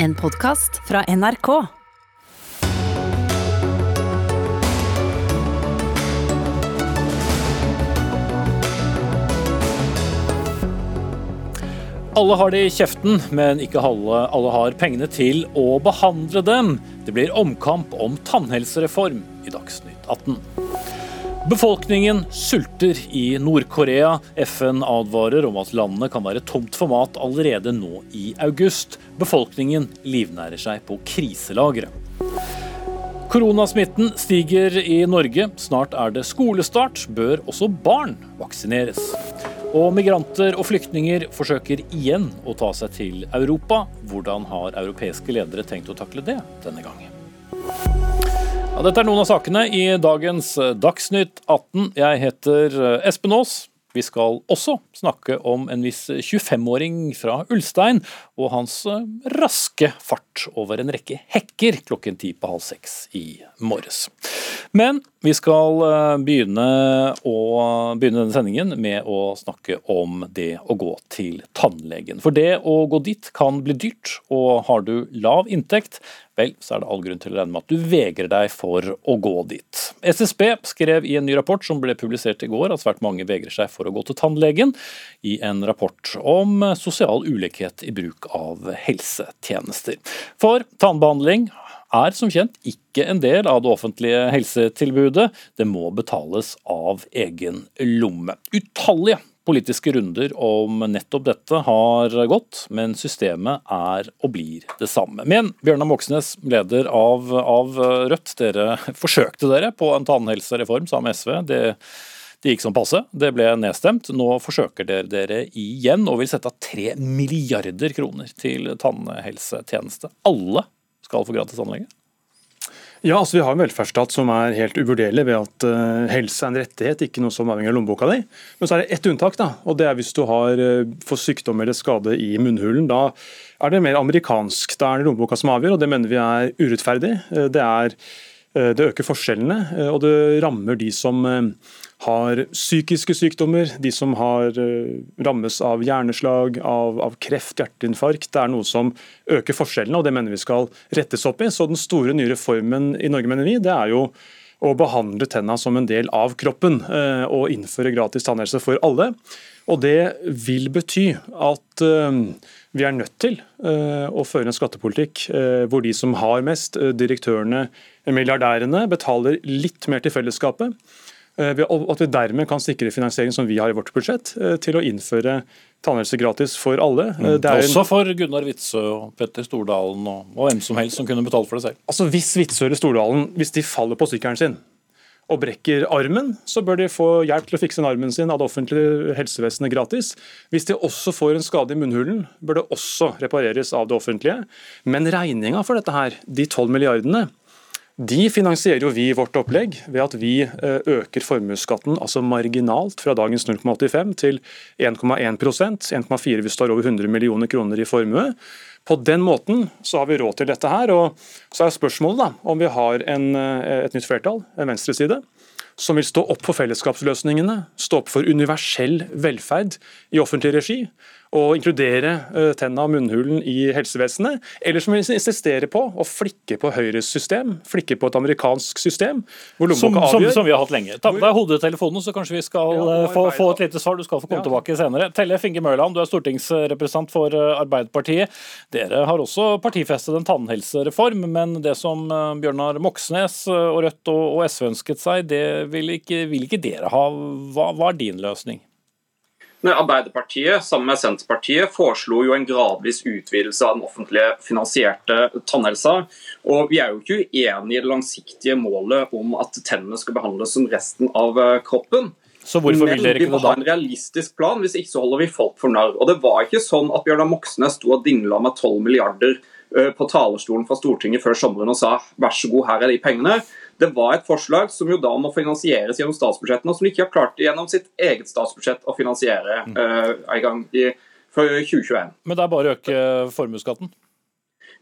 En podkast fra NRK. Alle har det i kjeften, men ikke alle, alle har pengene til å behandle dem. Det blir omkamp om tannhelsereform i Dagsnytt 18. Befolkningen sulter i Nord-Korea. FN advarer om at landet kan være tomt for mat allerede nå i august. Befolkningen livnærer seg på kriselagre. Koronasmitten stiger i Norge. Snart er det skolestart. Bør også barn vaksineres? Og migranter og flyktninger forsøker igjen å ta seg til Europa. Hvordan har europeiske ledere tenkt å takle det denne gangen? Ja, dette er noen av sakene i dagens Dagsnytt 18. Jeg heter Espen Aas. Vi skal også snakke om en viss 25-åring fra Ulstein og hans raske fart over en rekke hekker klokken ti på halv seks i morges. Men vi skal begynne, å, begynne denne sendingen med å snakke om det å gå til tannlegen. For det å gå dit kan bli dyrt, og har du lav inntekt, vel, så er det all grunn til å regne med at du vegrer deg for å gå dit. SSB skrev i en ny rapport som ble publisert i går at svært mange vegrer seg for å gå til tannlegen, i en rapport om sosial ulikhet i bruk av helsetjenester. For tannbehandling er som kjent ikke en del av det offentlige helsetilbudet. Det må betales av egen lomme. Utallige politiske runder om nettopp dette har gått, men systemet er og blir det samme. Men Bjørnar Moxnes, leder av, av Rødt, dere forsøkte dere på en tannhelsereform sammen med SV. Det, det gikk som passe, det ble nedstemt. Nå forsøker dere dere igjen og vil sette av 3 milliarder kroner til tannhelsetjeneste. Alle skal få gratis tannlege? Ja, altså Vi har en velferdsstat som er helt uvurderlig ved at uh, helse er en rettighet, ikke noe som avhenger av lommeboka di. Men så er det ett unntak, da, og det er hvis du har uh, får sykdom eller skade i munnhulen. Da er det mer amerikansk. Da er det lommeboka som avgjør, og det mener vi er urettferdig. Uh, det, er, det øker forskjellene, og det rammer de som har psykiske sykdommer, de som har, rammes av hjerneslag, av, av, kreft, hjerteinfarkt. Det er noe som øker forskjellene, og det mener vi skal rettes opp i. Så den store nye reformen i Norge, mener vi, det er jo å behandle tenna som en del av kroppen og innføre gratis tannhelse for alle. Og Det vil bety at vi er nødt til å føre en skattepolitikk hvor de som har mest, direktørene, milliardærene, betaler litt mer til fellesskapet. Og At vi dermed kan sikre finansiering som vi har i vårt budsjett, til å innføre tannhelse gratis for alle. Mm. Også for Gunnar Witzøe og Petter Stordalen og, og hvem som helst som kunne betalt for det selv. Altså Hvis Witzøe eller Stordalen hvis de faller på sykkelen sin og brekker armen, så bør de få hjelp til å fikse armen sin av det offentlige helsevesenet gratis. Hvis de også får en skade i munnhulen, bør det også repareres av det offentlige. Men regninga for dette her, de 12 milliardene, de finansierer jo vi i vårt opplegg ved at vi øker formuesskatten altså marginalt fra dagens 0,85 til 1,1% 1,4 hvis du har over 100 millioner kroner i formue. På den måten så har vi råd til dette her. og Så er spørsmålet da, om vi har en, et nytt flertall, en venstreside, som vil stå opp for fellesskapsløsningene, stå opp for universell velferd i offentlig regi, og inkludere tenna og munnhulen i helsevesenet, eller som vil insistere på å flikke på Høyres system, flikke på et amerikansk system, hvor som, lommeboka avgjør. som vi har hatt lenge. Ta med deg hodetelefonen, så kanskje vi skal Ja, eh, få, få et lite svar. Du skal få komme Ja. tilbake senere. Tellef Inge Mørland, du er stortingsrepresentant for eh, Arbeiderpartiet. Dere har også partifestet en tannhelsereform, men det som eh, Bjørnar Moxnes eh, og Rødt og, og SV ønsket seg, det vil ikke, vil ikke dere ha. Hva, hva er din løsning? Men Arbeiderpartiet sammen med Senterpartiet foreslo jo en gradvis utvidelse av den offentlige finansierte tannhelsa. Og vi er jo ikke uenig i det langsiktige målet om at tennene skal behandles som resten av eh, kroppen. Så hvorfor vil dere vi må ha en realistisk plan, hvis ikke så holder vi folk for narr. Og det var ikke sånn at Bjørnar Moxnes sto og dingla med 12 milliarder eh, på talerstolen fra Stortinget før sommeren og sa vær så god, her er de pengene. Det var et forslag som jo da må finansieres gjennom statsbudsjettene, og som de ikke har klart gjennom sitt eget statsbudsjett å finansiere eh, en gang i, for 2021. Men det er bare å øke formuesskatten.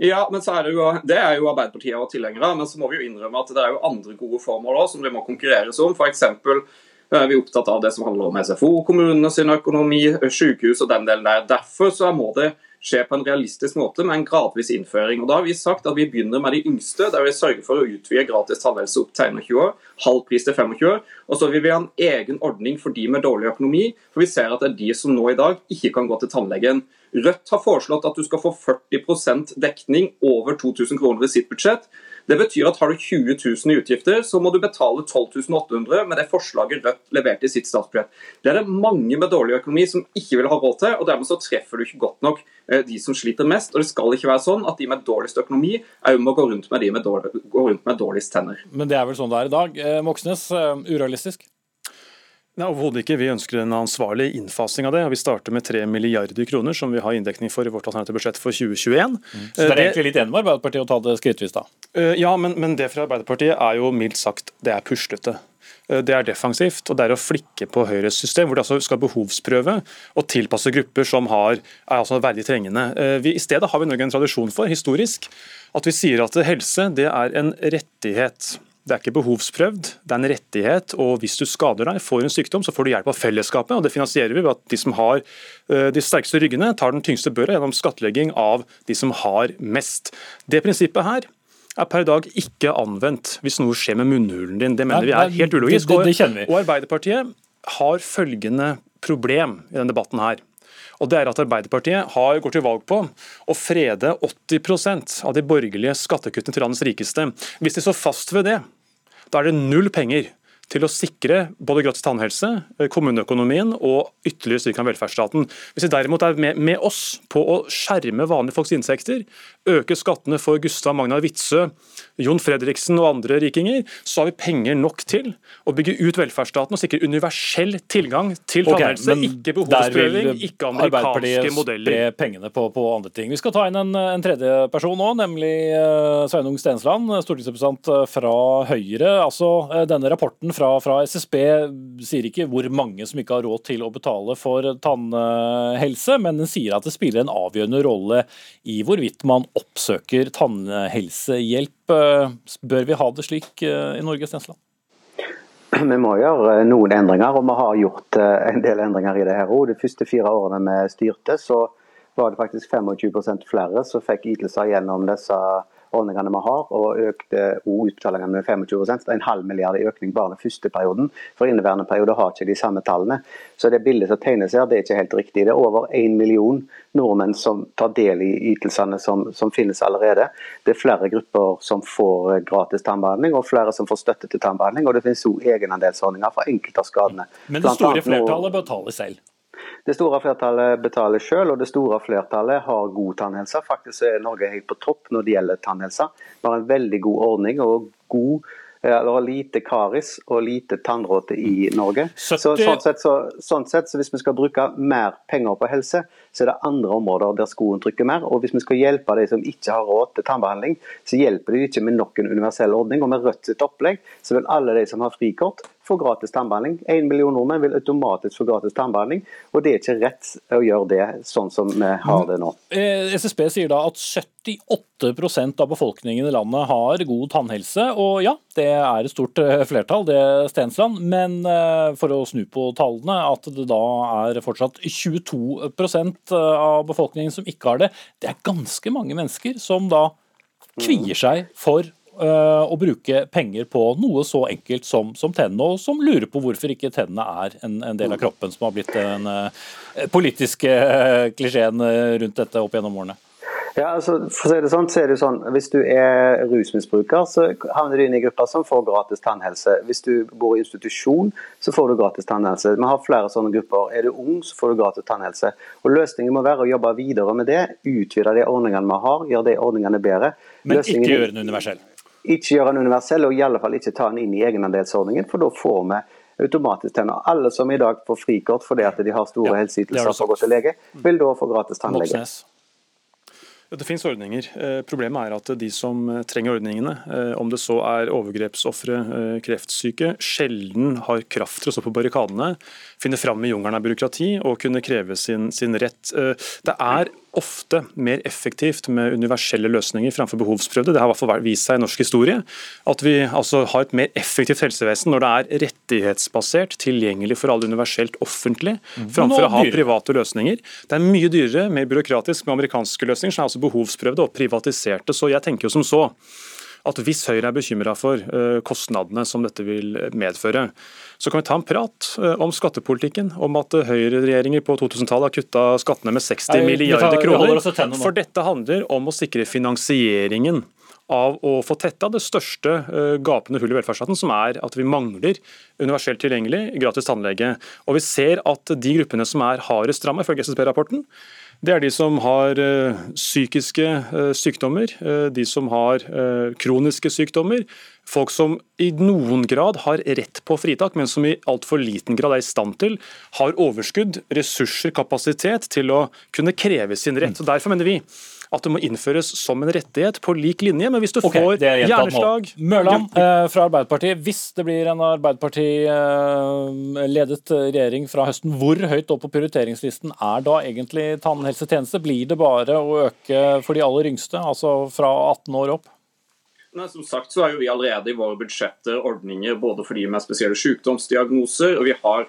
Ja, men så er det jo, det er jo Arbeiderpartiet og tilhengere men så må vi jo innrømme at det er jo andre gode formål også, som det må konkurreres om. For eksempel er vi opptatt av det som handler om SFO, kommunene sin økonomi, sykehus og den delen der. Derfor så må det skje på en realistisk måte med en gradvis innføring. Og da har Vi sagt at vi begynner med de yngste, der vi sørger for å utvide gratis tannhelse opp til 21 år. Halv pris til 25 år. Og så vil vi ha en egen ordning for de med dårlig økonomi, for vi ser at det er de som nå i dag ikke kan gå til tannlegen. Rødt har foreslått at du skal få 40% dekning over 2000 kroner i sitt budsjett. Det betyr at har du 20 000 i utgifter, så må du betale 12 800 med det forslaget Rødt leverte i sitt statsbudsjett. Det er det mange med dårlig økonomi som ikke vil ha råd til, og dermed så treffer du ikke godt nok eh, de som sliter mest. Og det skal ikke være sånn at de med dårligst økonomi òg må gå rundt med de med, dårlig, gå rundt med dårligst tenner. Men det er vel sånn det er i dag. Eh, Moxnes, eh, urealistisk? Nei, Overhodet ikke. Vi ønsker en ansvarlig innfasing av det. og Vi starter med 3 milliarder kroner, som vi har inndekning for i vårt alternative budsjett for 2021. Mm. Så det er egentlig litt enig med Arbeiderpartiet å ta det skrittvis, da? Eh, ja, men, men, det fra Arbeiderpartiet er jo mildt sagt det er puslete. Eh, det er defensivt, og det er å flikke på Høyres system, hvor de altså skal behovsprøve og tilpasse grupper som har, er altså verdig trengende. Eh, vi, I stedet har vi Norge en tradisjon for, historisk, at vi sier at helse det er en rettighet. Det er ikke behovsprøvd, det er en rettighet. og Hvis du skader deg, får en sykdom, så får du hjelp av fellesskapet. og Det finansierer vi ved at de som har de sterkeste ryggene, tar den tyngste børa gjennom skattlegging av de som har mest. Det prinsippet her er per dag ikke anvendt hvis noe skjer med munnhulen din. Det mener vi er helt ulogisk. Det, det, det og Arbeiderpartiet har følgende problem i denne debatten her. Og det er at Arbeiderpartiet har gått til valg på å frede 80% av de borgerlige skattekuttene til landets rikeste. Hvis de står fast ved det, da er det null penger til å sikre både gratis tannhelse, eh, kommuneøkonomien og ytterligere styrking av velferdsstaten. Hvis de derimot er med, med, oss på å skjerme vanlige folks inntekter, øke skattene for Gustav Magnar Witzøe, Jon Fredriksen og andre rikinger, så har vi penger nok til å bygge ut velferdsstaten og sikre universell tilgang til tannhelse. Okay, ikke behovsprøving, ikke amerikanske modeller. Spre pengene på, på, andre ting. Vi skal ta inn en, en tredje person nå, nemlig uh, Sveinung Stensland, stortingsrepresentant eh, fra Høyre. Altså, denne rapporten fra, fra, SSB sier ikke hvor mange som ikke har råd til å betale for tannhelse, men den sier at det spiller en avgjørende rolle i hvorvidt man oppsøker tannhelsehjelp. Bør vi ha det slik eh, i Norge, Stensland? Vi må gjøre noen endringer, og vi har gjort eh, en del endringer i det her òg. De første fire årene vi styrte, så var det faktisk 25% flere som fikk ytelser gjennom disse ordningene vi har, og økte utbetalingene med 25 Det er en halv milliard i økning bare den første perioden. For inneværende periode har ikke de samme tallene. Så det bildet som tegnes her, det er ikke helt riktig. Det er over én million nordmenn som tar del i ytelsene som, som, finnes allerede. Det er flere grupper som får gratis tannbehandling, og flere som får støtte til tannbehandling. Og det finnes òg egenandelsordninger for enkelte av skadene. Men det store flertallet betaler selv? Det store flertallet betaler selv, og det store flertallet har god tannhelse. Faktisk er Norge helt på topp når det gjelder tannhelse. Vi har en veldig god ordning og god eller lite karis og lite tannråte i Norge. Så, sånn, sett, så, sånn sett, så hvis vi skal bruke mer penger på helse, så er det andre områder der skoen trykker mer. Og hvis vi skal hjelpe de som ikke har råd til tannbehandling, så hjelper det ikke med nok en universell ordning. Og med Rødt sitt opplegg så vil alle de som har frikort, få gratis tannbehandling. En million nordmenn vil automatisk få gratis tannbehandling, og det er ikke rett å gjøre det sånn som vi har det nå. Eh, SSB sier da at 78% av befolkningen i landet har god tannhelse, og ja, det er et stort eh, flertall, det Stensland. Men eh, for å snu på tallene, at det da er fortsatt 22 av befolkningen som ikke har det, det er ganske mange mennesker som da kvier seg for Eh, å bruke penger på noe så enkelt som, som tennene, og som lurer på hvorfor ikke tennene er en, en del av kroppen, som har blitt den uh, politiske klisjeen rundt dette opp gjennom årene. Ja, altså, for å si det sånn, så er det sånn, Hvis du er rusmisbruker, så havner du inn i grupper som får gratis tannhelse. Hvis du bor i institusjon, så får du gratis tannhelse. Vi har flere sånne grupper. Er du ung, så får du gratis tannhelse. Og Løsningen må være å jobbe videre med det. Utvide de ordningene vi har, gjøre de ordningene bedre. Men Løsningen... ikke gjøre den universell? ikke gjøre den universell, og i alle fall ikke ta den inn i egenandelsordningen, for da får vi automatisk tenner. Alle som i dag får frikort fordi at de har store ja, helseytelser for å gå til lege, vil da få gratis tannlege. Det finnes ordninger. Eh, problemet er at de som eh, trenger ordningene, eh, om det så er overgrepsofre, kreftsyke, sjelden har kraft til å stå på barrikadene, finne fram i jungelen av byråkrati og kunne kreve sin, sin rett. Det er ofte mer effektivt med universelle løsninger framfor behovsprøvde. Det har i hvert fall vist seg i norsk historie. At vi altså har et mer effektivt helsevesen når det er rettighetsbasert, tilgjengelig for alle universelt offentlig, mm. framfor å ha private løsninger. Det er mye dyrere, mer byråkratisk med amerikanske løsninger, som er altså behovsprøvde og privatiserte. Så jeg tenker jo som så at hvis Høyre er bekymra for eh, kostnadene som dette vil medføre, så kan vi ta en prat eh, om skattepolitikken. Om at høyreregjeringer på 2000-tallet har kutta skattene med 60 Nei, milliarder kroner. For dette handler om å sikre finansieringen av å få tetta det største eh, gapende hullet i velferdsstaten, som er at vi mangler universelt tilgjengelig gratis tannlege. Og vi ser at de gruppene som er hardest ramma, ifølge SSB-rapporten, det er de som har uh, psykiske uh, sykdommer, uh, de som har kroniske sykdommer. Folk som i noen grad har rett på fritak, men som i altfor liten grad er i stand til, har overskudd, ressurser, kapasitet til å kunne kreve sin rett. Så Derfor mener vi at det må innføres som en rettighet på lik linje. Men hvis du okay, får hjerneslag Mørland eh, fra Arbeiderpartiet, hvis det blir en Arbeiderparti-ledet eh, regjering fra høsten, hvor høyt opp på prioriteringslisten er da egentlig tannhelsetjeneste? Blir det bare å øke for de aller yngste, altså fra 18 år opp? Nei, som sagt så har jo vi allerede i våre budsjetter ordninger både for de med spesielle sykdomsdiagnoser, og vi har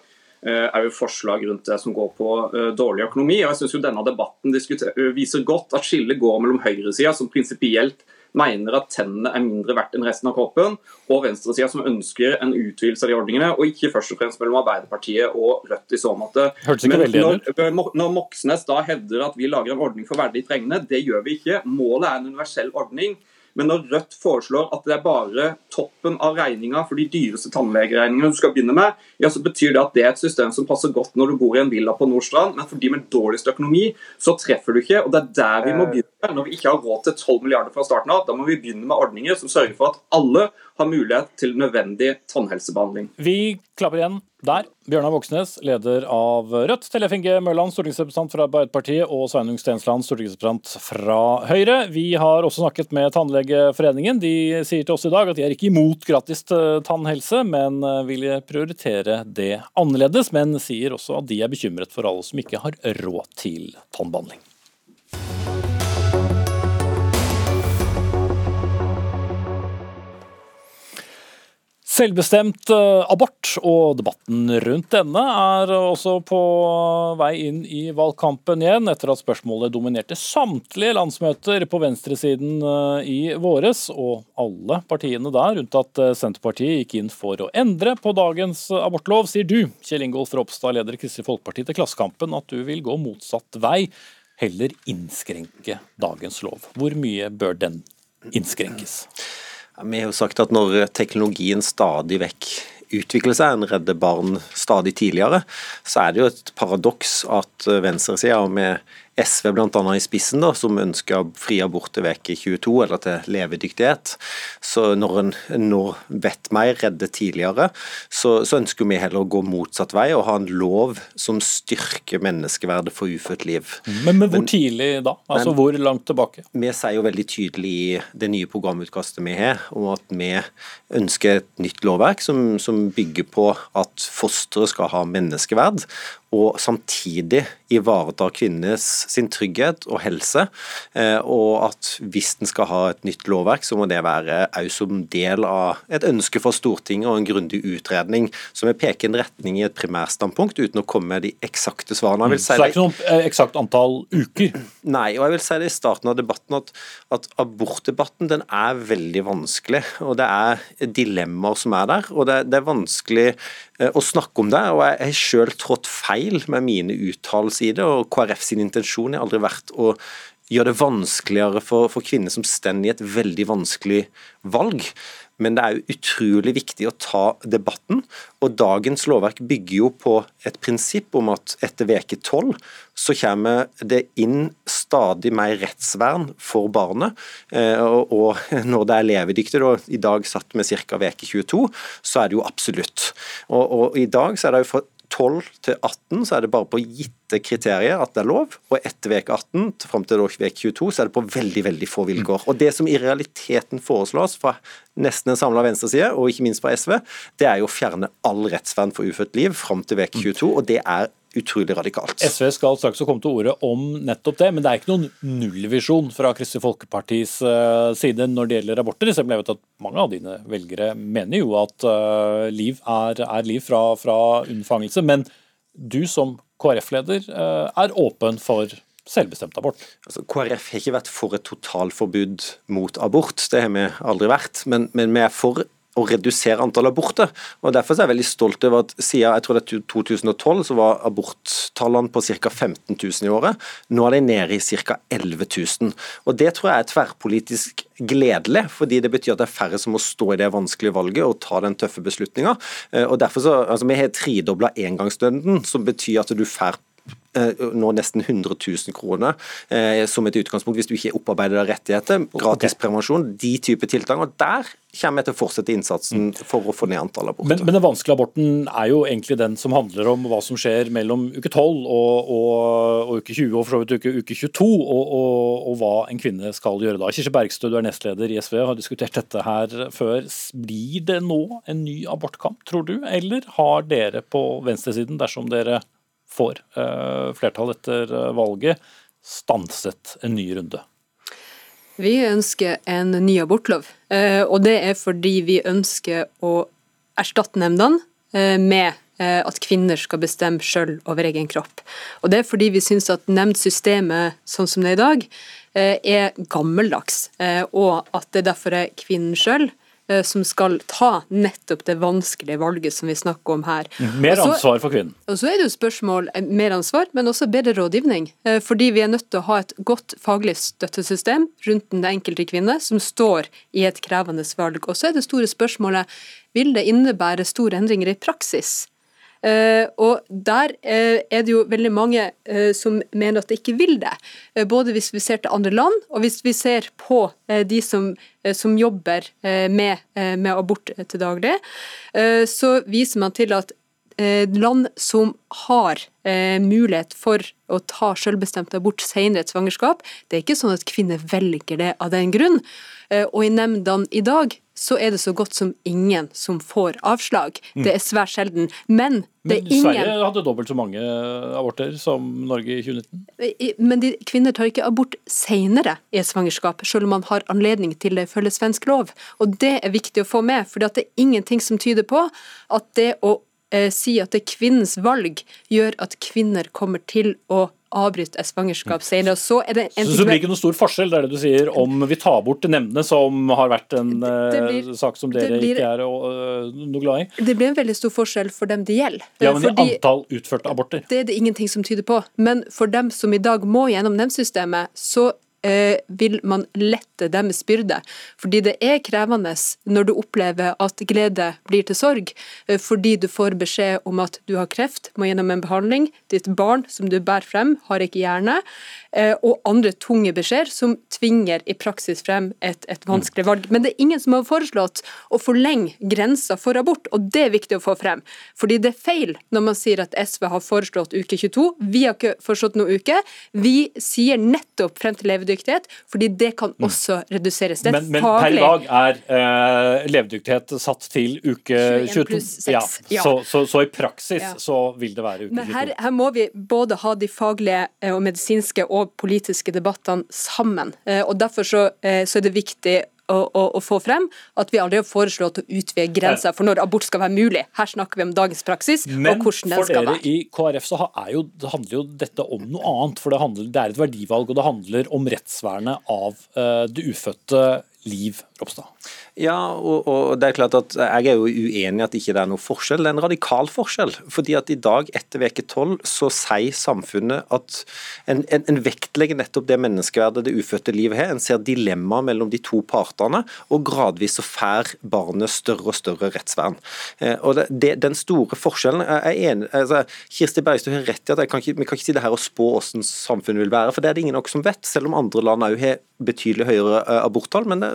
òg jo forslag rundt det som går på eh, dårlig økonomi. og jeg synes jo Denne debatten eh, viser godt at skillet går mellom høyresida, som prinsipielt mener at tennene er mindre verdt enn resten av kroppen, og venstresida som ønsker en utvidelse av de ordningene, og ikke først og fremst mellom Arbeiderpartiet og Rødt i så måte. Men når, når Moxnes da hevder at vi lager en ordning for verdig trengende, det gjør vi ikke. Målet er en universell ordning. Men når Rødt foreslår at det er bare toppen av regninga for de dyreste tannlegeregningene du skal begynne med, ja, så betyr det at det er et system som passer godt når du bor i en villa på Nordstrand, men for de med dårligst økonomi, så treffer du ikke. og Det er der vi må eh. begynne. Når vi ikke har råd til 12 milliarder fra starten av, da må vi begynne med ordninger som sørger for at alle har mulighet til nødvendig tannhelsebehandling. Vi klapper igjen der. Bjørnar Moxnes, leder av Rødt, Tellef Inge Mørland, stortingsrepresentant fra Arbeiderpartiet, og Sveinung Stensland, stortingsrepresentant fra Høyre. Vi har også snakket med Tannlegeforeningen. De sier til oss i dag at de er ikke imot gratis tannhelse, men vil prioritere det annerledes. Men sier også at de er bekymret for alle som ikke har råd til tannbehandling. Selvbestemt eh, abort og debatten rundt denne er også på vei inn i valgkampen igjen, etter at spørsmålet dominerte samtlige landsmøter på venstresiden eh, i våres. Og alle partiene der, unntatt eh, Senterpartiet, gikk inn for å endre på dagens abortlov, sier du, Kjell Ingolf Ropstad, leder Kristelig Folkeparti, til Klassekampen, at du vil gå motsatt vei, heller innskrenke dagens lov. Hvor mye bør den innskrenkes? Vi har jo sagt at når teknologien stadig vekk utvikler seg, en redder barn stadig tidligere, så er det jo et paradoks at venstresida med SV bl.a. i spissen, da, som ønsker fri abort til uke 22, eller til levedyktighet. Så når en nå vet mer, redder tidligere, så, så, ønsker vi heller å gå motsatt vei og ha en lov som styrker menneskeverdet for ufødt liv. Men, men hvor tidlig da? Altså men, hvor langt tilbake? Vi sier jo veldig tydelig i det nye programutkastet vi har, om at vi ønsker et nytt lovverk som, som bygger på at fosteret skal ha menneskeverd, og samtidig ivaretar kvinnes sin trygghet og helse. Eh, og at hvis en skal ha et nytt lovverk, så må det være òg som del av et ønske fra Stortinget og en grundig utredning som vil peke en retning i et primærstandpunkt, uten å komme med de eksakte svarene. Si så det er ikke noe eh, eksakt antall uker? Nei, og jeg vil si det i starten av debatten at, at abortdebatten den er veldig vanskelig. Og det er dilemmaer som er der. og det, det er vanskelig å snakke om det. og Jeg har selv trådt feil med mine uttalelser i det. og KrF sin intensjon har aldri vært å gjøre det vanskeligere for, for kvinner som står i et veldig vanskelig valg. Men det er jo utrolig viktig å ta debatten. Og dagens lovverk bygger jo på et prinsipp om at etter veke tolv så kommer det inn stadig mer rettsvern for barnet. Eh, og når det er levedyktig, og i dag satt vi ca. veke 22, så er det jo absolutt. Og, og i dag så er det jo for 12 til 18 så er det bare på gitte kriterier at det er lov, og etter uke 18 fram til uke 22 så er det på veldig veldig få vilkår. Og Det som i realiteten foreslås fra nesten en samla venstreside, og ikke minst fra SV, det er jo å fjerne all rettsvern for ufødt liv fram til uke 22, og det er utrolig radikalt. SV skal straks komme til ordet om nettopp det, men det er ikke noen nullvisjon fra Kristelig Folkepartis uh, side når det gjelder aborter. Selv om jeg vet at mange av dine velgere mener jo at uh, liv er, er, liv fra, fra unnfangelse. Men du som KrF-leder uh, er åpen for selvbestemt abort. Altså, KrF har ikke vært for et totalforbud mot abort, det har vi aldri vært. Men, men vi er for å redusere antall aborter. Og Derfor er jeg veldig stolt over at siden jeg tror det er 2012 så var aborttallene på ca. 15 000 i året. Nå er de nede i ca. 11 000. Og Det tror jeg er tverrpolitisk gledelig, fordi det betyr at det er færre som må stå i det vanskelige valget og ta den tøffe beslutninga. Eh, altså Vi har tredobla engangsstønaden, som betyr at du får nå nesten 100 000 kroner eh, som et utgangspunkt hvis du ikke opparbeider rettigheter. Gratis okay. prevensjon, de type tiltak. og Der kommer jeg til å fortsette innsatsen for å få ned antall aborter. Men, men, den vanskelige aborten er jo egentlig den som handler om hva som skjer mellom uke 12 og, og, og uke 20, og for så vidt uke, uke 22, og, og, hva en kvinne skal gjøre da. Kirsti Bergstø, du er nestleder i SV, har diskutert dette her før. Blir det nå en ny abortkamp, tror du, eller har dere på venstresiden, dersom dere får eh, flertall etter eh, valget, stanset en ny runde? Vi ønsker en ny abortlov, eh, og det er fordi vi ønsker å erstatte nemndene med at kvinner skal bestemme sjøl over egen kropp. Og Det er fordi vi syns at nemndsystemet sånn som det er i dag, er gammeldags, og at det derfor er kvinnen sjøl som skal ta nettopp det vanskelige valget som vi snakker om her. Mer ansvar for kvinnen. Og så er det jo spørsmål eh, mer ansvar, men også bedre rådgivning. Eh, fordi vi er nødt til å ha et godt faglig støttesystem rundt den enkelte kvinne som står i et krevende valg. Og så er det store spørsmålet vil det innebære store endringer i praksis. Uh, og der uh, er det jo veldig mange uh, som mener at det ikke vil det. både hvis vi ser til andre land, og hvis vi ser på de som, som jobber med, med, abort til daglig, så viser man til at land som har mulighet for å ta selvbestemt abort senere et svangerskap, det er ikke sånn at kvinner velger det av den grunn. og i nemndene i dag så er det så godt som ingen som får avslag. Mm. Det er svært sjelden. Men det er ingen Sverige hadde dobbelt så mange aborter som Norge i 2019. Men de, kvinner tar ikke abort senere i et svangerskap, selv om man har anledning til det ifølge svensk lov. Og det er viktig å få med, for det er ingenting som tyder på at det å eh, si at det er kvinnens valg, gjør at kvinner kommer til å avbryte et svangerskap senere. Så, er det en så, så det ikke noe stor forskjell, det er det du sier, om vi tar bort nemndene, som har vært en eh, blir, sak som dere blir, ikke er uh, noe glad i? Det blir en veldig stor forskjell for dem det gjelder. Ja, men Fordi, i antall utførte aborter? Det er det ingenting som tyder på. Men for dem som i dag må gjennom nemndsystemet, så vil man lette deres byrde. Fordi det er krevende når du opplever at glede blir til sorg, eh, fordi du får beskjed om at du har kreft, må gjennom en behandling, ditt barn som du bærer frem, har ikke hjerne, eh, og andre tunge beskjeder som tvinger i praksis frem et, et vanskelig valg. Men det er ingen som har foreslått å forlenge grensa for abort, og det er viktig å få frem. Fordi det er feil når man sier at SV har foreslått uke 22. Vi har ikke foreslått noen uke. Vi sier nettopp frem til levedyktighet levedyktighet, fordi det kan mm. også reduseres. Det men, men per i dag er uh, levedyktighet satt til uke 22. Ja, ja. Så, så, så, i praksis ja. så vil det være uke 22. Men her, her, må vi både ha de faglige eh, og medisinske og politiske debattene sammen. Uh, og Derfor så, uh, så er det viktig å, å, å, få frem at vi aldri har foreslått å utvide grensa for når abort skal være mulig. Her snakker vi om dagens praksis Men og hvordan den skal være. Men for dere i KrF så jo, det handler jo dette om noe annet. For det, handler, det, er et verdivalg, og det handler om rettsvernet av uh, det ufødte liv, Ropstad. Ja, og, og, det er klart at jeg er jo uenig i at ikke det er noen forskjell. Det er en radikal forskjell. fordi at i dag, etter veke tolv, så sier samfunnet at en, en, en, vektlegger nettopp det menneskeverdet det ufødte livet har. En ser dilemmaet mellom de to partene, og gradvis så får barnet større og større rettsvern. Eh, og det, det, Den store forskjellen er enig, altså, Kirsti Bergstø har rett i at kan ikke, vi kan ikke si det her og spå hvordan samfunnet vil være, for det er det ingen av oss som vet. Selv om andre land òg har betydelig høyere eh, aborttall, men det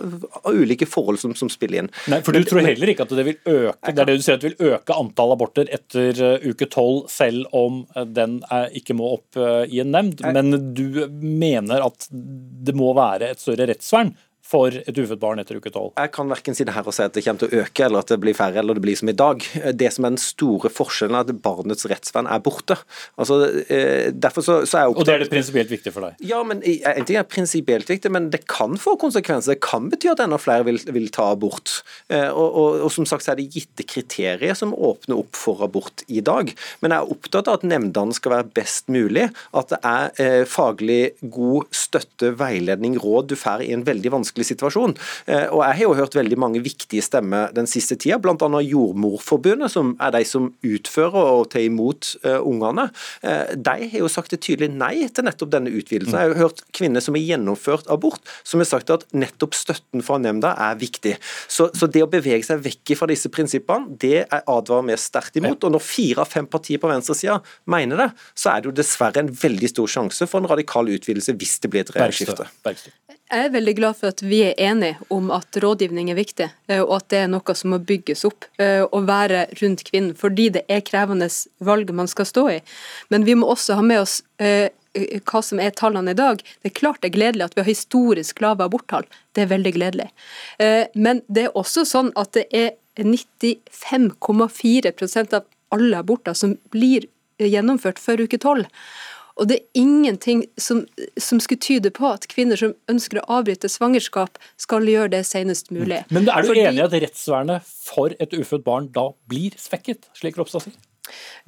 ulike forhold som, som spiller inn. Nei, for Du tror heller ikke at det vil øke det er det du sier at det vil øke antall aborter etter uh, uke tolv, selv om uh, den er, ikke må opp i en nemnd, men du mener at det må være et større rettsvern for et ufødt barn etter uke tolv? Jeg kan verken si det her og si at det kommer til å øke, eller at det blir færre, eller det blir som i dag. Det som er den store forskjellen, er at barnets rettsvern er borte. Altså, eh, derfor så, så er jeg Og det er det prinsipielt viktig for deg? Ja, men En ting er prinsipielt viktig, men det kan få konsekvenser. Det kan bety at enda flere vil, vil ta abort. Eh, og, og, og, som sagt så er det gitte kriterier som åpner opp for abort i dag. Men jeg er opptatt av at nemndene skal være best mulig. At det er eh, faglig god støtte, veiledning, råd du får i en veldig vanskelig situasjon. Eh, og Jeg har jo hørt veldig mange viktige stemmer den siste tida, bl.a. Jordmorforbundet, som er de som utfører og tar imot uh, ungene. Uh, de har jo sagt et tydelig nei til nettopp denne utvidelsen. Jeg har jo hørt kvinner som har gjennomført abort, som har sagt at nettopp støtten fra nemnda er viktig. Så, så det å bevege seg vekk fra disse prinsippene, det advarer vi sterkt imot. Og når fire av fem partier på venstresida mener det, så er det jo dessverre en veldig stor sjanse for en radikal utvidelse hvis det blir et regjeringsskifte. Jeg er veldig glad for at vi er enige om at rådgivning er viktig, eh, og at det er noe som må bygges opp eh, og være rundt kvinnen, fordi det er krevende valg man skal stå i. Men vi må også ha med oss eh, hva som er tallene i dag. Det er klart det er gledelig at vi har historisk lave aborttall. Det er veldig gledelig. Men det er også sånn at det er 95,4% av alle aborter som blir gjennomført før uke tolv. Og det er ingenting som, som, skulle tyde på at kvinner som ønsker å avbryte svangerskap, skal gjøre det senest mulig. Men er du Fordi... enig i at rettsvernet for et ufødt barn da blir svekket, slik Ropstad sier?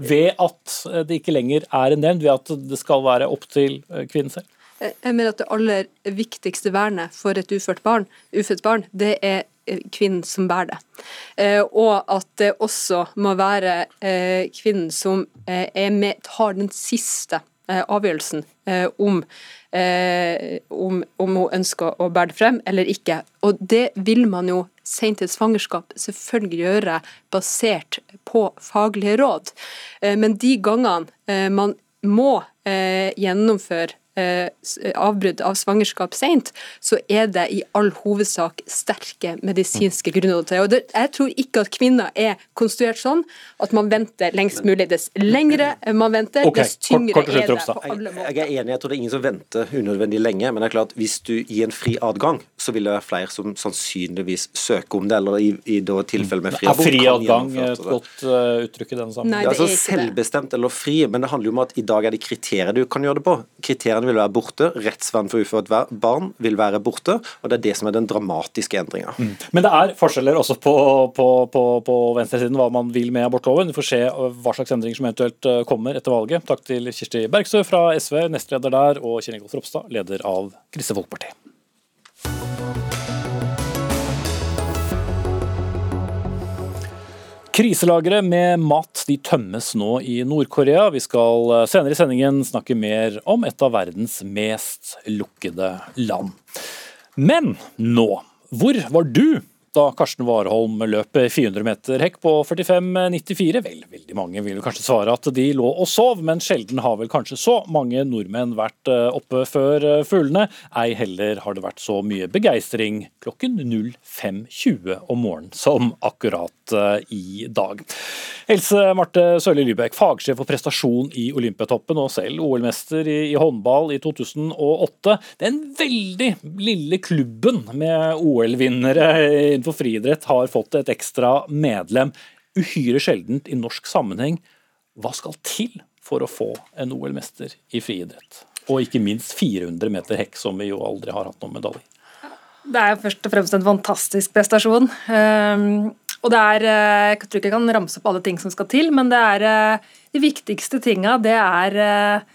Ved at det ikke lenger er en nevnd, ved at det skal være opp til eh, kvinnen selv? Jeg mener at det aller viktigste vernet for et ufødt barn, ufødt barn det er eh, kvinnen som bærer det. Eh, og at det også må være kvinnen som er med, tar den siste Eh, avgjørelsen eh, om, eh, om, om, hun ønsker å bære det frem eller ikke. Og det vil man jo sent i svangerskap selvfølgelig gjøre basert på faglige råd. Men de gangene man må gjennomføre Eh, avbrudd av svangerskap sent, så er det i all hovedsak sterke medisinske grunner til det. Jeg tror ikke at kvinner er konstruert sånn at man venter lengst mulig. Dess lengre man venter, okay. dess tyngre kort, kort, er det på alle måter. Jeg er enig, jeg tror det er ingen som venter unødvendig lenge, men det er klart hvis du gir en fri adgang, så vil det være flere som sannsynligvis søker om det, eller i, i tilfelle med fri abort. Er fri adgang et godt uh, uttrykk i den det er, altså, selvbestemt eller fri, men det handler jo om at i dag er det kriterier du kan gjøre det på. Kriteriene vil være borte. Rettsvern for ufødt barn vil være borte. og Det er det som er den dramatiske endringa. Mm. Men det er forskjeller også på, på, på, på venstresiden hva man vil med abortloven. Vi får se uh, hva slags endringer som eventuelt uh, kommer etter valget. Takk til Kirsti Bergstø fra SV, nestleder der, og Kjell Ingolf Ropstad, leder av Kristelig Folkeparti. Kriselagre med mat de tømmes nå i Nord-Korea. Vi skal eh, senere i sendingen snakke mer om et av verdens mest lukkede land. Men nå, hvor var du da Karsten Warholm løp 400 meter hekk på 45,94. Vel, veldig mange vil kanskje svare at de lå og sov, men sjelden har vel kanskje så mange nordmenn vært eh, oppe før eh, fuglene. Ei heller har det vært så mye begeistring klokken 05.20 om morgenen som akkurat eh, i dag. Else Marte Sørli Lybekk, fagsjef for prestasjon i Olympiatoppen og selv OL-mester i, i håndball i 2008. Den veldig lille klubben med OL-vinnere innenfor friidrett har fått et ekstra medlem. Uhyre sjeldent i norsk sammenheng. Hva skal til for å få en OL-mester i friidrett? Og ikke minst 400 meter hekk, som vi jo aldri har hatt noen medalje Det er først og fremst en fantastisk prestasjon. Og det er, eh, Jeg tror ikke jeg kan ramse opp alle ting som skal til, men det er eh, de viktigste tinga det er eh,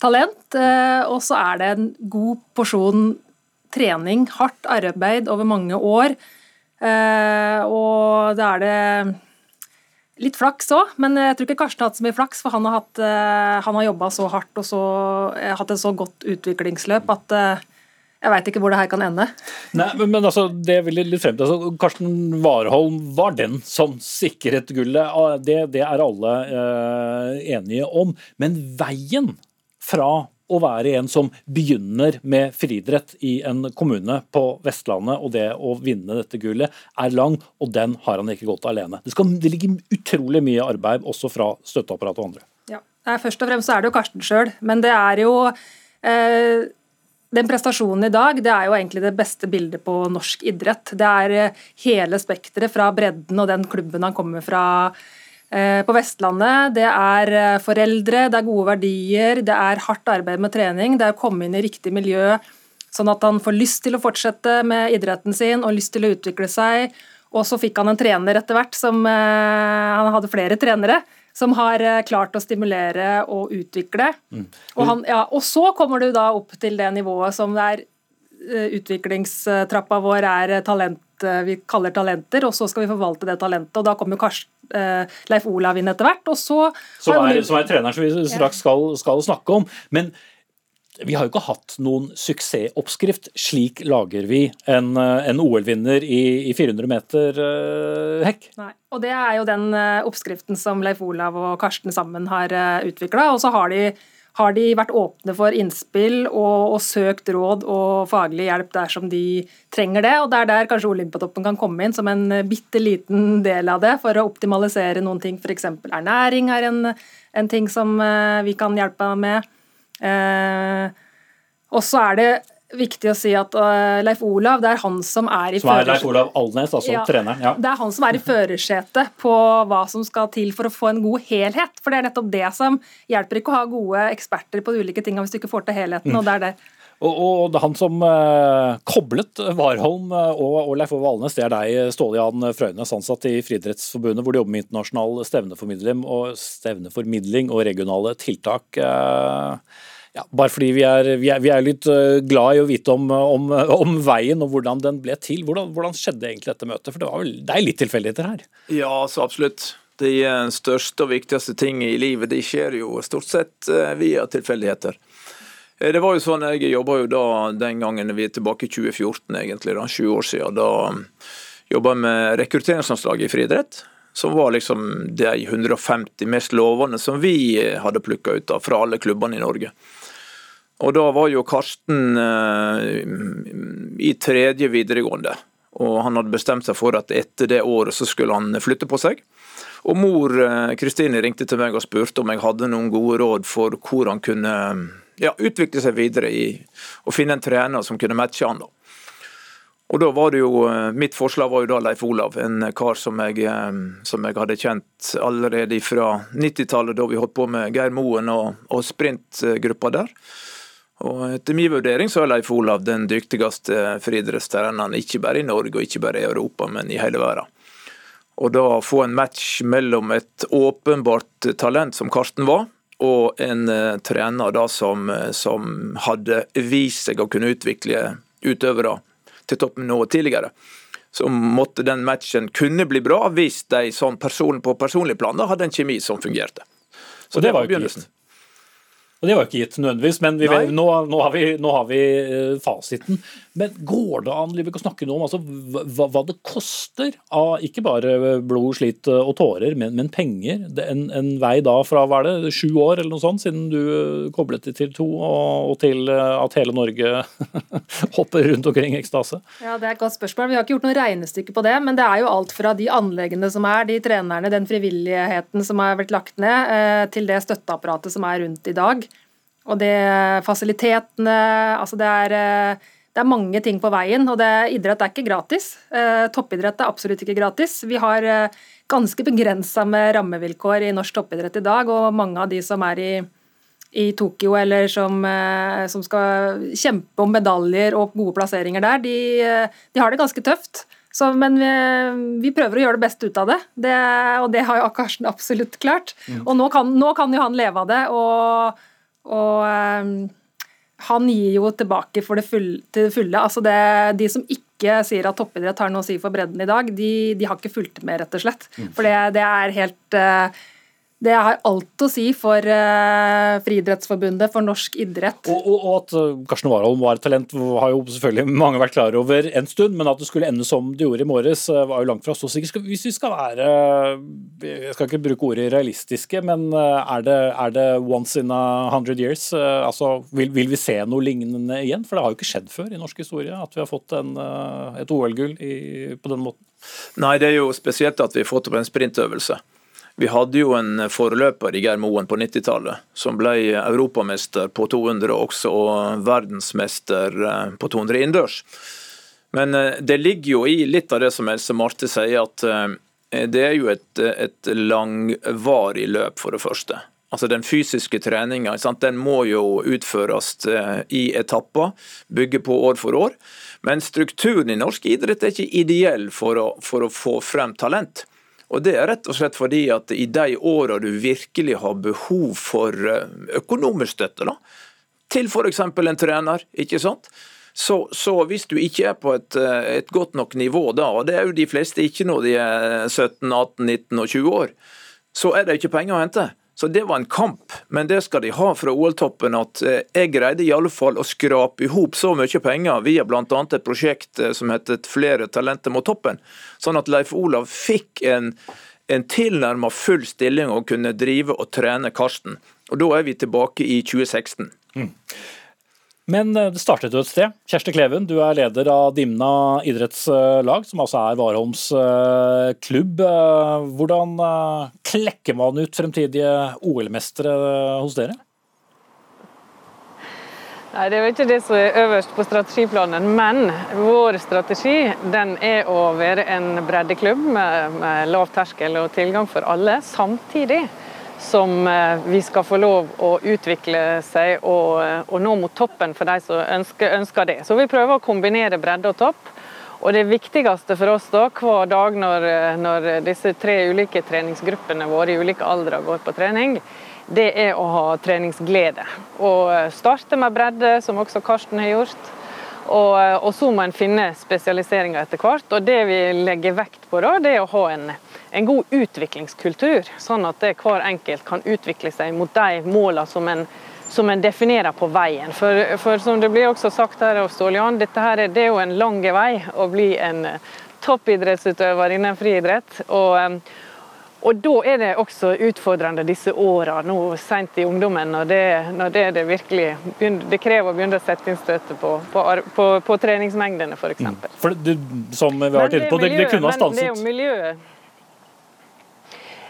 talent, og så er det en god porsjon trening, hardt arbeid over mange år. Og da er det litt flaks òg, men jeg tror ikke Karsten har hatt så mye flaks, for han har, hatt, har jobba så hardt og så, hatt et så godt utviklingsløp at jeg veit ikke hvor det her kan ende. Nei, men, men altså, det vil jeg litt frem til. Altså, Karsten Warholm var den som sikret gullet. Ah, det, det er alle eh, enige om. Men veien fra å være en som begynner med friidrett i en kommune på Vestlandet, og det å vinne dette gullet, er lang, og den har han ikke gått alene. Det, skal, det ligger utrolig mye arbeid også fra støtteapparatet og andre. Ja, Først og fremst så er det jo Karsten sjøl, men det er jo eh, den prestasjonen i dag det er jo egentlig det beste bildet på norsk idrett. Det er eh, hele spekteret fra bredden og den klubben han kommer fra eh, på Vestlandet. Det er eh, foreldre, det er gode verdier, det er hardt arbeid med trening. Det er å komme inn i riktig miljø sånn at han får lyst til å fortsette med idretten sin og lyst til å utvikle seg. Og så fikk han en trener etter hvert som Han hadde flere trenere som har eh, klart å stimulere og utvikle. Mm. Og, han, ja, og, så kommer du da opp til det nivået som det er eh, utviklingstrappa vår er eh, talent, vi kaller talenter, og så skal vi forvalte det talentet. og Da kommer Karsten, Leif Olav inn etter hvert. og så... Som er, som er treneren som vi straks skal, skal snakke om. Men vi har jo ikke hatt noen suksessoppskrift. Slik lager vi en, eh, en OL-vinner i, i, 400 meter uh, hekk. Nei. Og det er jo den uh, oppskriften som Leif Olav og Karsten sammen har utvikla. Og så har de, har de, vært åpne for innspill og, og, søkt råd og faglig hjelp dersom de trenger det. Og det er der kanskje Olympiatoppen kan komme inn som en bitte liten del av det, for å optimalisere noen ting. F.eks. ernæring er en, en ting som vi kan hjelpe med. Eh, og så er det viktig å si at uh, Leif Olav, det er han som er i Som er Leif Olav Alnes, altså ja, treneren? Ja. Det er han som er i førersetet på hva som skal til for å få en god helhet. For det er nettopp det som hjelper ikke å ha gode eksperter på de ulike ting hvis du ikke får til helheten. Mm. og det er det. Og, og han som eh, koblet Warholm og, og Leif Ove Alnes, det er deg, Ståle Jan Frøynes, ansatt i Friidrettsforbundet, hvor du jobber med internasjonal stevneformidling og, stevneformidling og regionale tiltak. Eh, ja, bare fordi vi er, vi, er, vi er, litt eh, glad i å vite om, om, om veien og hvordan den ble til. Hvordan, hvordan, skjedde egentlig dette møtet? For det, vel, det er litt tilfeldigheter her? Ja, så absolutt. De største og viktigste ting i livet de skjer jo stort sett eh, via tilfeldigheter. Eh, det var jo sånn, Jeg jobba jo da den gangen vi er tilbake i 2014, egentlig, da, 20 år siden. Da jobba jeg med rekrutteringsanslaget i friidrett. Som var liksom de 150 mest lovende som vi hadde plukka ut av fra alle klubbene i Norge. Og da var jo Karsten eh, i tredje videregående. Og han hadde bestemt seg for at etter det året så skulle han flytte på seg. Og mor eh, Kristine ringte til meg og spurte om jeg hadde noen gode råd for hvor han kunne ja, utvikle seg videre i å finne en trener som kunne matche han. da. Og da var det jo, eh, Mitt forslag var jo da Leif Olav, en kar som jeg, som jeg hadde kjent allerede fra 90-tallet, da vi holdt på med Geir Moen og, og sprintgruppa der. Og Etter min vurdering så er Leif Olav den dyktigste friidrettstreneren, ikke bare i Norge og ikke bare i Europa, men i hele verden. Og da få en match mellom et åpenbart talent som Karsten var, og en uh, trener da som, uh, som, hadde vist seg å kunne utvikle utøvere til toppen noe tidligere. Så måtte den matchen kunne bli bra hvis de sånn person, på personlig plan da hadde en kjemi som fungerte. Så det, det var begynnelsen. Og Det var ikke gitt nødvendigvis, men vi, nå, nå, har vi, nå, har vi, uh, fasiten. Men går det an Libek, å snakke noe om altså, hva, hva, det koster av ikke bare blod, slit og tårer, men, men penger? En, en, vei da fra hva er det, sju år eller noe sånt, siden du eh, koblet det til to, og, og til eh, at hele Norge hopper rundt omkring i ekstase? Ja, Det er et godt spørsmål. Vi har ikke gjort noe regnestykke på det, men det er jo alt fra de anleggene som er, de trenerne, den frivilligheten som har blitt lagt ned, til det støtteapparatet som er rundt i dag. Og det fasilitetene Altså det er, eh, det er mange ting på veien, og det, idrett er ikke gratis. Eh, toppidrett er absolutt ikke gratis. Vi har eh, ganske begrensa med rammevilkår i norsk toppidrett i dag, og mange av de som er i, i Tokyo eller som, som, skal kjempe om medaljer og gode plasseringer der, de, de har det ganske tøft. Så, men vi, vi, prøver å gjøre det beste ut av det, det og det har jo Karsten absolutt klart. Mm. Og nå kan, nå kan, jo han leve av det. og og um, han gir jo tilbake for det fulle, til det fulle. Altså det, de som ikke sier at toppidrett har noe å si for bredden i dag, de, de har ikke fulgt med, rett og slett. Mm. For det, det er helt uh, det har alt å si for uh, Friidrettsforbundet, for norsk idrett. Og, og, og at uh, Karsten Warholm var et talent, har jo selvfølgelig mange vært klar over en stund. Men at det skulle ende som det gjorde i morges, uh, var jo langt fra så sikkert. Hvis vi skal være Jeg skal ikke bruke ordet realistiske, men er det, er det once in a hundred years? Altså, vil, vil, vi se noe lignende igjen? For det har jo ikke skjedd før i norsk historie at vi har fått en, et OL-gull på den måten. Nei, det er jo spesielt at vi har fått opp en sprintøvelse. Vi hadde jo en foreløper i Geir Moen på 90-tallet, som ble europamester på 200 også, og verdensmester eh, på 200 innendørs. Men eh, det ligger jo i litt av det som Else Marte sier, at det er jo et, et langvarig løp, for det første. Altså Den fysiske treninga må jo utføres i etapper, bygge på år for år. Men strukturen i norsk idrett er ikke ideell for å, for å få frem talent. Og Det er rett og slett fordi at i de åra du virkelig har behov for eh, økonomisk støtte, da, til f.eks. en trener, ikke sant? Så, så, hvis du ikke er på et, eh, et, godt nok nivå da, og det er jo de fleste ikke når de er 17, 18, 19 og 20 år, så er det ikke penger å hente. Så det var en kamp, men det skal de ha fra OL-toppen. At eh, jeg greide i alle fall å skrape i hop så mye penger via bl.a. et prosjekt eh, som heter 'Flere talenter mot toppen'. Sånn at Leif Olav fikk en, en tilnærma full stilling og kunne drive og trene Karsten. Og Da er vi tilbake i 2016. Mm. Men eh, det startet jo et sted. Kjersti Kleven, du er leder av Dimna idrettslag, som altså er Warholms eh, klubb. Eh, hvordan klekker man ut fremtidige OL-mestere hos dere? Nei, Det er jo ikke det som er øverst på strategiplanen, men vår strategi den er å være en breddeklubb med, med lav terskel og tilgang for alle, samtidig som eh, vi skal få lov å utvikle seg og, eh, og nå mot toppen for de som ønsker, ønsker, det. Så vi prøver å kombinere bredde og topp. Og Det viktigste for oss da, hver dag når, eh, når disse tre ulike treningsgruppene våre i ulike aldre går på trening, det er å ha treningsglede. Og starte med bredde, som også Karsten har gjort. Og, og så må en finne spesialiseringer etter hvert. Og Det vi legger vekt på, da, det er å ha en en god utviklingskultur, sånn at hver enkelt kan utvikle seg mot de målene som en, som en definerer på veien. For, for, som det blir også sagt her av Ståljan, dette her, det er jo en lang vei å bli en toppidrettsutøver innen friidrett. Og, eh, og da er det også utfordrende disse åra nå seint i ungdommen, når det, når det, det virkelig begynner, det krever å begynne å sette inn støtet på, på, på, på treningsmengdene, f.eks. Mm. For det, som vi har vært inne på, det, kunne ha stanset. Men det er jo miljøet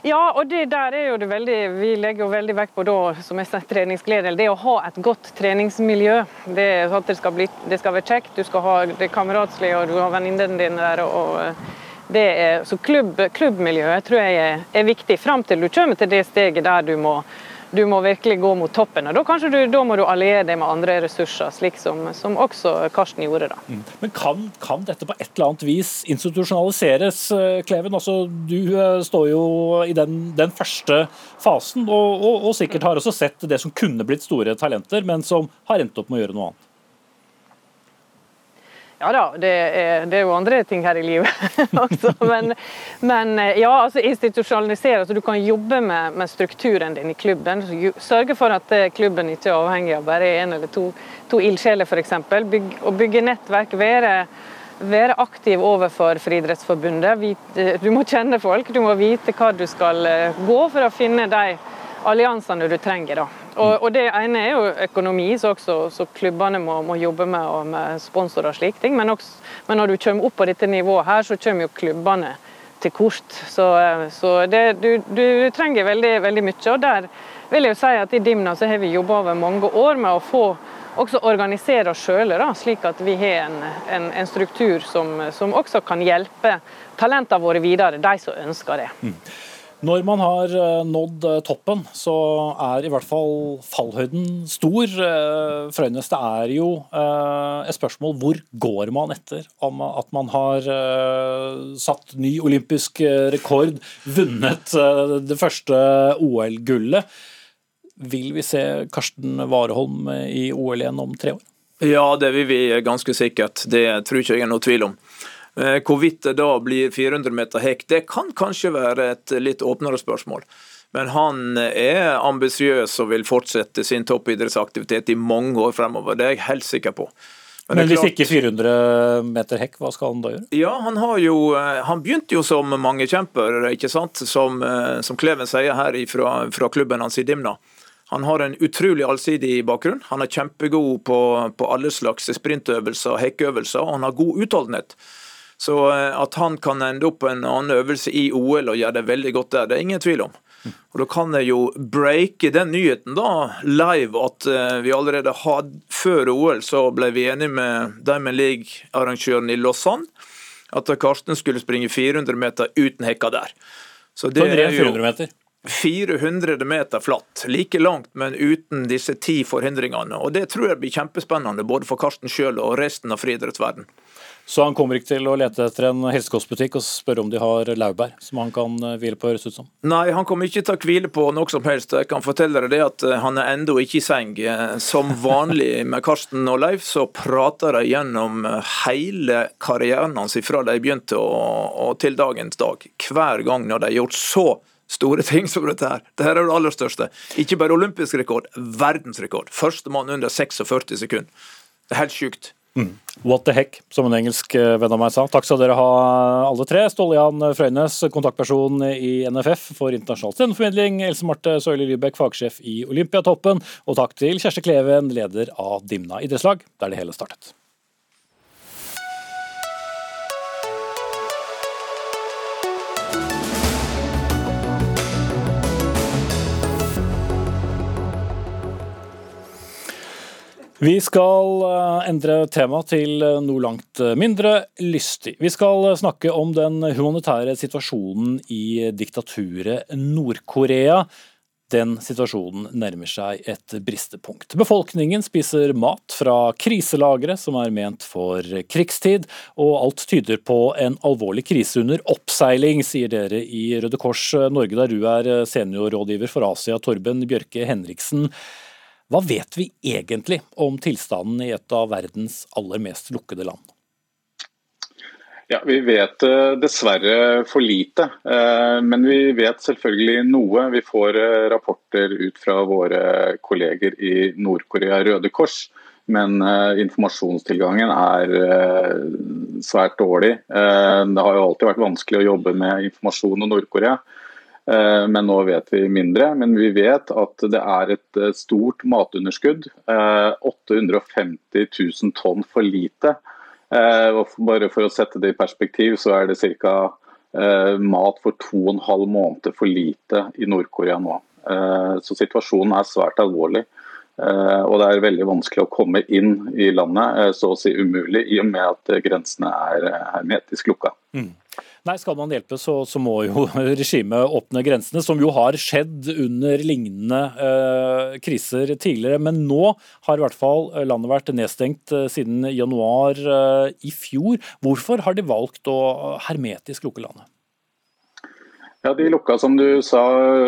ja, og det der er jo det veldig Vi legger jo veldig vekt på da, som jeg sa, treningsglede. Det å ha et godt treningsmiljø. Det, at det, skal, bli, det skal være kjekt, du skal ha det kameratslige, og du har venninnene dine der. og er, så klubb, Klubbmiljøet tror jeg er, er viktig, fram til du kommer til det steget der du må du må virkelig gå mot toppen. og Da, du, da må du alliere deg med andre ressurser, slik som, som også Karsten gjorde. da. Mm. Men kan, kan, dette på et eller annet vis institusjonaliseres, eh, Kleven? Altså, du eh, står jo i den, den første fasen, og, og, og sikkert har også sett det som kunne blitt store talenter, men som har endt opp med å gjøre noe annet. Ja da, det er, det er, jo andre ting her i livet også. Men, men ja, altså institusjonalisere. Altså, du kan jobbe med, med, strukturen din i klubben. Sørge for at eh, klubben ikke er avhengig av bare én eller to, to ildsjeler f.eks. Byg, å bygge nettverk. være være aktiv overfor Friidrettsforbundet. Du må kjenne folk, du må vite hva du skal eh, gå for å finne de alliansene du trenger. da. Og, og, Det ene er jo økonomi, så, også, så klubbene må, må, jobbe med, og med sponsorer og slike ting. Men, også, men, når du kommer opp på dette nivået her, så kommer jo klubbene til kort. Så, så det, du, du, trenger veldig, veldig mye. og der vil jeg jo si at I Dimna så har vi jobba over mange år med å få også organisere oss sjøl, slik at vi har en, en, en struktur som, som, også kan hjelpe talentene våre videre, de som ønsker det. Mm. Når man har eh, nådd eh, toppen, så er i hvert fall fallhøyden stor. Eh, Frøynes, det er jo et spørsmål hvor går man etter om at man har satt ny olympisk rekord, vunnet det første OL-gullet. Vil vi se Karsten Warholm i OL igjen om tre år? Ja, det vil vi ganske sikkert. Det tror ikke jeg er noe tvil om. Eh, hvorvidt det da blir 400 meter hekk, det kan kanskje være et litt åpnere spørsmål. Men han er ambisiøs og vil fortsette sin toppidrettsaktivitet i mange år fremover. Det er jeg helt sikker på. Men, Men hvis klart, ikke 400 meter hekk, hva skal han da gjøre? Ja, Han, jo, eh, han begynte jo som mangekjemper, ikke sant? Som, eh, som Kleven sier her fra, fra klubben hans i Dimna. Han har en utrolig allsidig bakgrunn. Han er kjempegod på, på alle slags sprintøvelser og hekkeøvelser, og han har god utholdenhet. Så at han kan ende opp på en annen øvelse i OL og gjøre det veldig godt der, det er ingen tvil om. Og Da kan jeg jo breake den nyheten da, live at vi allerede hadde Før OL så ble vi enige med Diamond League-arrangøren i Lausanne at Karsten skulle springe 400 meter uten hekka der. Så det er jo 400 meter? 400 meter flatt, like langt, men uten disse ti forhindringene. Og Det tror jeg blir kjempespennende, både for Karsten sjøl og resten av friidrettsverdenen. Så han kommer ikke til å lete etter en helsekostbutikk og spørre om de har laurbær som han kan eh, hvile på, høres ut som? Nei, han kommer ikke til å hvile på noe som helst. Jeg kan fortelle deg det at eh, han er ennå ikke i seng. Eh, som vanlig med Karsten og Leif, så prater de gjennom hele karrieren hans fra de begynte og, og til dagens dag. Hver gang når de har gjort så store ting som dette her. Dette er det aller største. Ikke bare olympisk rekord, verdensrekord. Førstemann under 46 sekunder. Det er helt sjukt. Mm. What the heck, som en engelsk eh, venn av meg sa. Takk skal dere ha, alle tre. Ståle-Jan Frøynes, kontaktperson i NFF for internasjonal sendeformidling. Else Marte Søyli Lybekk, fagsjef i Olympiatoppen. Og takk til Kjersti Kleven, leder av Dimna idrettslag, der det hele startet. Vi skal eh, endre tema til eh, noe langt eh, mindre lystig. Vi skal snakke om den humanitære situasjonen i diktaturet Nord-Korea. Den situasjonen nærmer seg et bristepunkt. Befolkningen spiser mat fra kriselagre som er ment for krigstid, og alt tyder på en alvorlig krise under oppseiling, sier dere i Røde Kors Norge, der du er seniorrådgiver for Asia, Torben Bjørke Henriksen. Hva vet vi egentlig om tilstanden i et av verdens aller mest lukkede land? Ja, Vi vet eh, dessverre for lite, eh, men vi vet selvfølgelig noe. Vi får eh, rapporter ut fra våre kolleger i Nord-Korea Røde Kors, men informasjonstilgangen er svært dårlig. Det har jo alltid vært vanskelig å jobbe med informasjon om Nord-Korea. Eh, men nå vet vi mindre. Men vi vet at det er et eh, stort matunderskudd. 850 eh, 000 tonn for lite. Bare for å sette det i perspektiv, så er det ca. mat for to og en halv måned for lite i Nord-Korea nå. Så situasjonen er svært alvorlig. Og det er veldig vanskelig å komme inn i landet, så å si umulig, i og med at grensene er hermetisk lukka. Mm. Nei, skal man hjelpe, så, så må jo regimet åpne grensene, som jo har skjedd under lignende eh, kriser tidligere. Men nå har i hvert fall landet vært nedstengt eh, siden januar eh, i fjor. Hvorfor har de valgt å hermetisk lukke landet? Ja, De lukka som du sa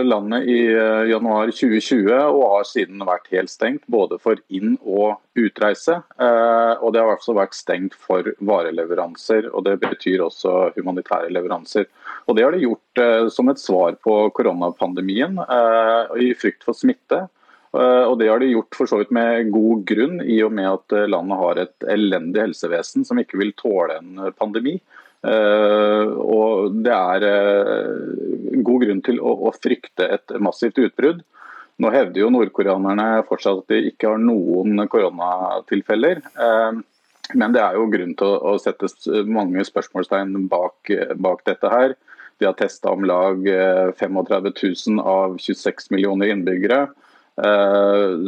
landet i eh, januar 2020 og har siden vært helt stengt. Både for inn- og utreise. Eh, og det har også vært stengt for vareleveranser. og Det betyr også humanitære leveranser. Og Det har de gjort eh, som et svar på koronapandemien i frykt for smitte. Og Det har de gjort for så vidt med god grunn, i og med at landet har et elendig helsevesen som ikke vil tåle en pandemi. Eh, og det er eh, god grunn til å, frykte et massivt utbrudd. Nå hevder jo nordkoreanerne fortsatt at de ikke har noen koronatilfeller. Eh, men det er jo grunn til å, sette mange spørsmålstegn bak, bak dette her. De har testa om lag 35 000 av 26 millioner innbyggere.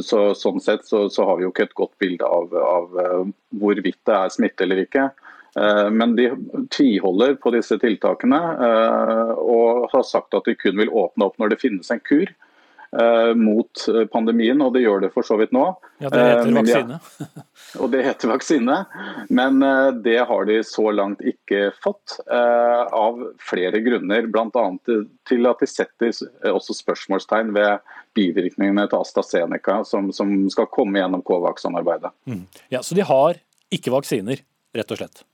Så, sånn sett så, så, har vi jo ikke et godt bilde av, av hvorvidt det er smitte eller ikke. Eh, men de tviholder på disse tiltakene eh, og har sagt at de kun vil åpne opp når det finnes en kur eh, mot pandemien, og det gjør det for så vidt nå. Ja, Det heter vaksine. og det heter vaksine, men det har de så langt ikke fått. Av flere grunner, bl.a. til at de setter også spørsmålstegn ved bivirkningene til AstraZeneca, som, som skal komme gjennom Covax-samarbeidet. Mm. Ja, Så de har ikke vaksiner, rett og slett?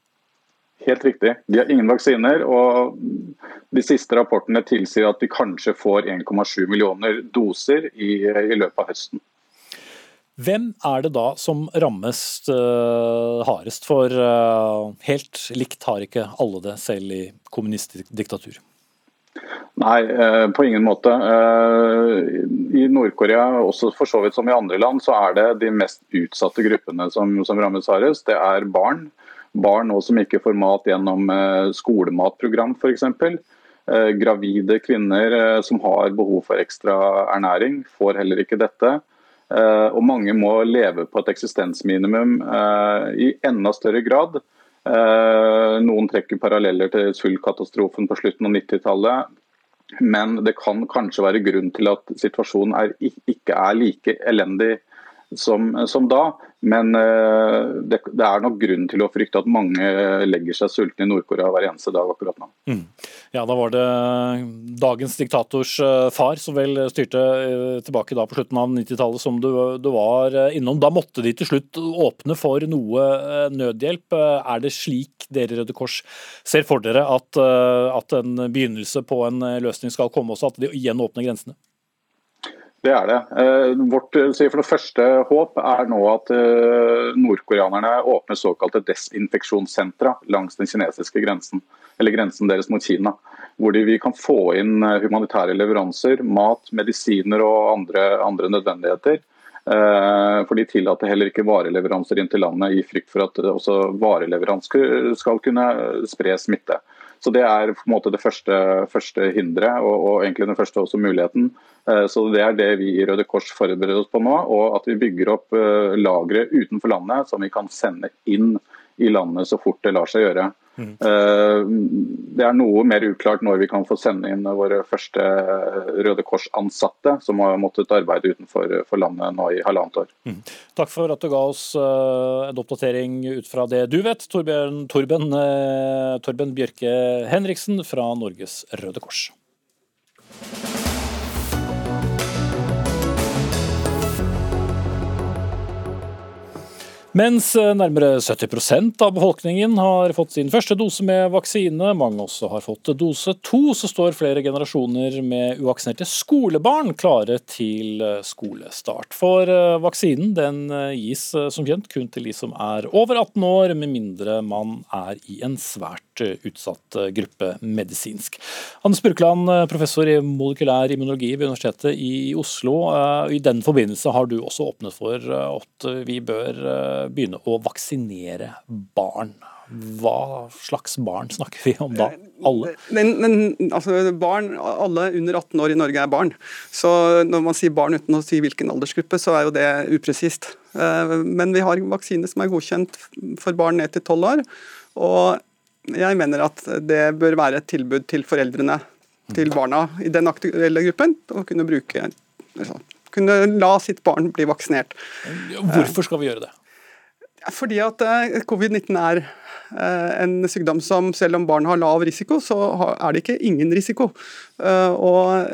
Helt riktig. De har ingen vaksiner. og De siste rapportene tilsier at de kanskje får 1,7 millioner doser i, i, løpet av høsten. Hvem er det da som rammes uh, hardest? For uh, helt likt har ikke alle det, selv i kommunistdiktatur? Nei, uh, på ingen måte. I Nord-Korea, også for så vidt som i andre land, så er det de mest utsatte gruppene som, som rammes hardest. Det er barn barn nå som ikke får mat gjennom skolematprogram f.eks. Gravide kvinner som har behov for ekstra ernæring, får heller ikke dette. Og mange må leve på et eksistensminimum i enda større grad. Noen trekker paralleller til sultkatastrofen på slutten av 90-tallet. Men det kan kanskje være grunn til at situasjonen er, ikke er like elendig som, som da. Men uh, det, det, er nok grunn til å frykte at mange legger seg sultne i Nord-Korea hver eneste dag akkurat nå. Mm. Ja, Da var det dagens diktators uh, far som vel styrte uh, tilbake da på slutten av 90-tallet, som du, du, var innom. Da måtte de til slutt åpne for noe nødhjelp. Er det slik dere Røde Kors ser for dere at, at en begynnelse på en løsning skal komme også, at de igjen åpner grensene? Det er det. Eh, vårt eh, for det første håp er nå at eh, nordkoreanerne åpner såkalte desinfeksjonssentra langs den kinesiske grensen, eller grensen deres mot Kina. Hvor vi kan få inn humanitære leveranser, mat, medisiner og andre, andre nødvendigheter. For de tillater heller ikke vareleveranser inn til landet i frykt for at også vareleveranser skal kunne spre smitte. Så Det er på en måte det første, første hinderet, og, og, egentlig den første også muligheten. Eh, så Det er det vi i Røde Kors forbereder oss på nå. Og at vi bygger opp eh, lagre utenfor landet som vi kan sende inn i landet så fort det lar seg gjøre. Mm. Det er noe mer uklart når vi kan få sende inn våre første Røde Kors-ansatte som har måttet arbeide utenfor landet nå i halvannet år. Mm. Takk for at du ga oss en oppdatering ut fra det du vet, Torben, Torben, Torben Bjørke Henriksen fra Norges Røde Kors. Mens eh, nærmere 70% av befolkningen har fått sin første dose med vaksine, mange også har fått dose to, så står flere generasjoner med uvaksinerte skolebarn klare til eh, skolestart. For eh, vaksinen den gis som kjent kun til de som er over 18 år, med mindre man er i en svært utsatt gruppe medisinsk. Hans Burkland, professor i molekylær immunologi ved Universitetet i Oslo. I den forbindelse har du også åpnet for at vi bør begynne å vaksinere barn. Hva slags barn snakker vi om da? Alle? Men, men altså, barn, Alle under 18 år i Norge er barn. Så når man sier barn uten å si hvilken aldersgruppe, så er jo det upresist. Eh, men vi har vaksine som er godkjent for barn ned til 12 år. Og jeg mener at det bør være et tilbud til foreldrene til barna i den aktuelle gruppen å kunne bruke altså, kunne la sitt barn bli vaksinert. Hvorfor skal vi gjøre det? Fordi at eh, covid-19 er eh, en sykdom som selv om barn har lav risiko, så er det ikke ingen risiko. Eh, og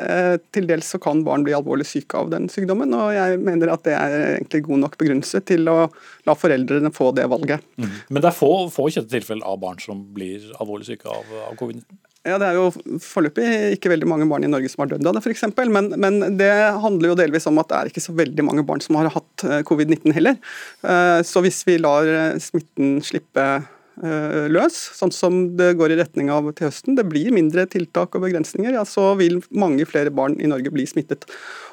til dels så kan barn bli alvorlig syke av den sykdommen, og jeg mener at det er egentlig god nok begrunnelse til å la foreldrene få det valget. Mm. Men det er få, få kjente tilfeller av barn som blir alvorlig syke av, av covid-19? Ja, Det er jo foreløpig ikke veldig mange barn i Norge som har dødd av det, f.eks. Men, men det handler jo delvis om at det er ikke så veldig mange barn som har hatt eh, covid-19 heller. Eh, så hvis vi lar eh, smitten slippe løs, sånn som det går i retning av til høsten, det blir mindre tiltak og begrensninger, ja, så vil mange flere barn i Norge bli smittet.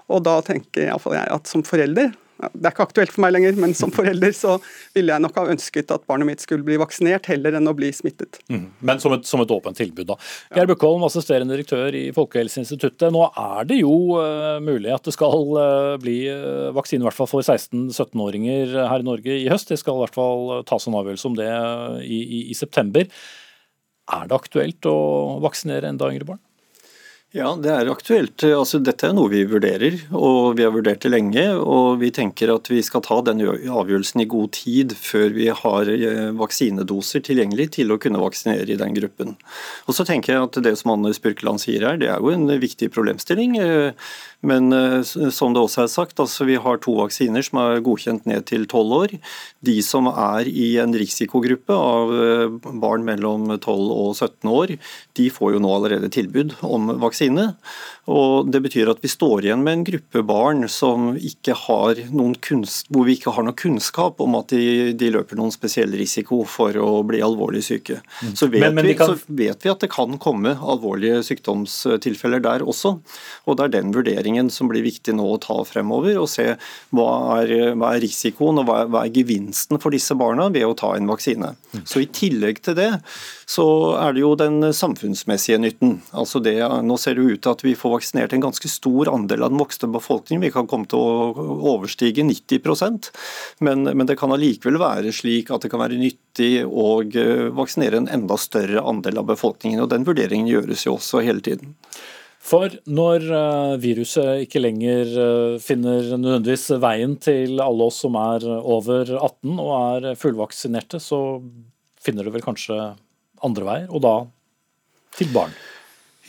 Og da tenker iallfall jeg at som forelder det er ikke aktuelt for meg lenger, men som forelder så ville jeg nok ha ønsket at barnet mitt skulle bli vaksinert, heller enn å bli smittet. Mm. Men som et, som et, åpent tilbud, da. Geir Bukkholm, assisterende direktør i Folkehelseinstituttet. Nå er det jo uh, mulig at det skal uh, bli uh, vaksine, i hvert fall for 16-17-åringer her i Norge i høst. Det skal i hvert fall tas en avgjørelse om det i, i, i september. Er det aktuelt å vaksinere enda yngre barn? Ja, det er aktuelt. Altså, dette er noe vi vurderer, og vi har vurdert det lenge. Og vi tenker at vi skal ta den avgjørelsen i god tid før vi har eh, vaksinedoser tilgjengelig til å kunne vaksinere i den gruppen. Og så tenker jeg at Det som Anders Spurkeland sier her, det er jo en viktig problemstilling. Eh, men eh, som det også er sagt, altså vi har to vaksiner som er godkjent ned til 12 år. De som er i en risikogruppe av barn mellom 12 og 17 år, de får jo nå allerede tilbud om vaksine. Og Det betyr at vi står igjen med en gruppe barn hvor vi ikke har noen kunnskap om at de, de løper noen spesiell risiko for å bli alvorlig syke. Mm. Så vet, Men- men vi, vi kan- så vet vi at det kan komme alvorlige sykdomstilfeller der også. og Det er den vurderingen som blir viktig nå å ta fremover. og Se hva er, hva er risikoen og hva er, hva er gevinsten for disse barna ved å ta en vaksine. Så I tillegg til det så er det jo den samfunnsmessige nytten. Altså det, nå ser det ut til at vi får vaksinert en ganske stor andel av den voksne befolkningen. Vi kan komme til å overstige 90% men, men det kan allikevel være slik at det kan være nyttig å eh, vaksinere en enda større andel av befolkningen. og Den vurderingen gjøres jo også hele tiden. For når eh, viruset ikke lenger eh, finner nødvendigvis veien til alle oss som er over 18 og er fullvaksinerte, så finner det vel kanskje andre veier, og da til barn.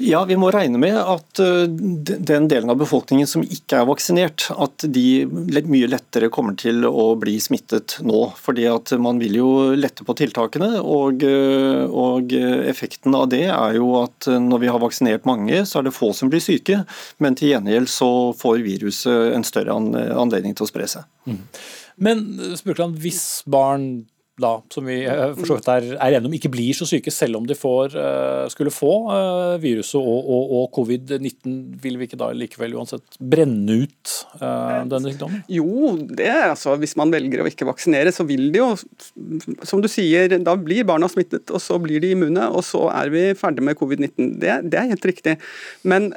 Ja, vi må regne med at uh, den delen av befolkningen som ikke er vaksinert, at de mye lettere kommer til å bli smittet nå. Fordi at man vil jo lette på tiltakene, og, uh, og effekten av det er jo at uh, når vi har vaksinert mange, så er det få som blir syke, men til gjengjeld så får viruset en større anledning til å spre seg. Men eh, Spurkland, hvis barn da, som vi eh, for så vidt er, er enige om, ikke blir så syke selv om de får, eh, skulle få eh, viruset og, og, og covid-19, vil vi ikke da likevel uansett brenne ut denne sykdommen? Jo, det er altså, hvis man velger å ikke vaksinere, så vil det jo, som du sier, da blir barna smittet, og så blir de immune, og så er vi ferdig med covid-19. Det, det er helt riktig. Men,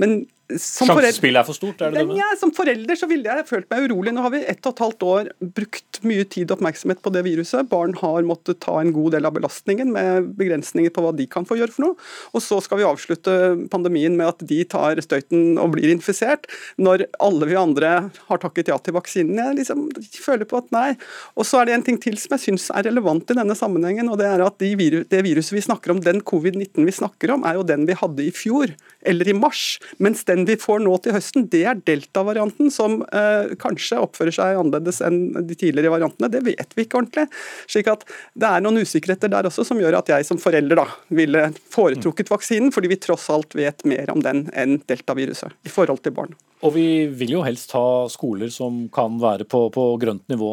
men Sjansespillet er for stort, er det det? Ja, som forelder så ville jeg følt meg urolig. Nå har vi ett og et halvt år brukt mye tid og oppmerksomhet på det viruset. Barn har måttet ta en god del av belastningen med begrensninger på hva de kan få gjøre for noe. Og så skal vi avslutte pandemien med at de tar støyten og blir infisert, når alle vi andre har takket ja til vaksinen. Jeg liksom føler på at nei. Og så er det en ting til som jeg syns er relevant i denne sammenhengen, og det er at de viru det viruset vi snakker om, den covid-19 vi snakker om, er jo den vi hadde i fjor, eller i mars. Mens den vi får nå til høsten, det er delta-varianten, som eh, kanskje oppfører seg annerledes enn de tidligere variantene. Det vet vi ikke ordentlig. Slik at det er noen usikkerheter der også som gjør at jeg som forelder da ville foretrukket vaksinen, fordi vi tross alt vet mer om den enn deltaviruset i forhold til barn. Og vi vil jo helst ha skoler som kan være på, på grønt nivå,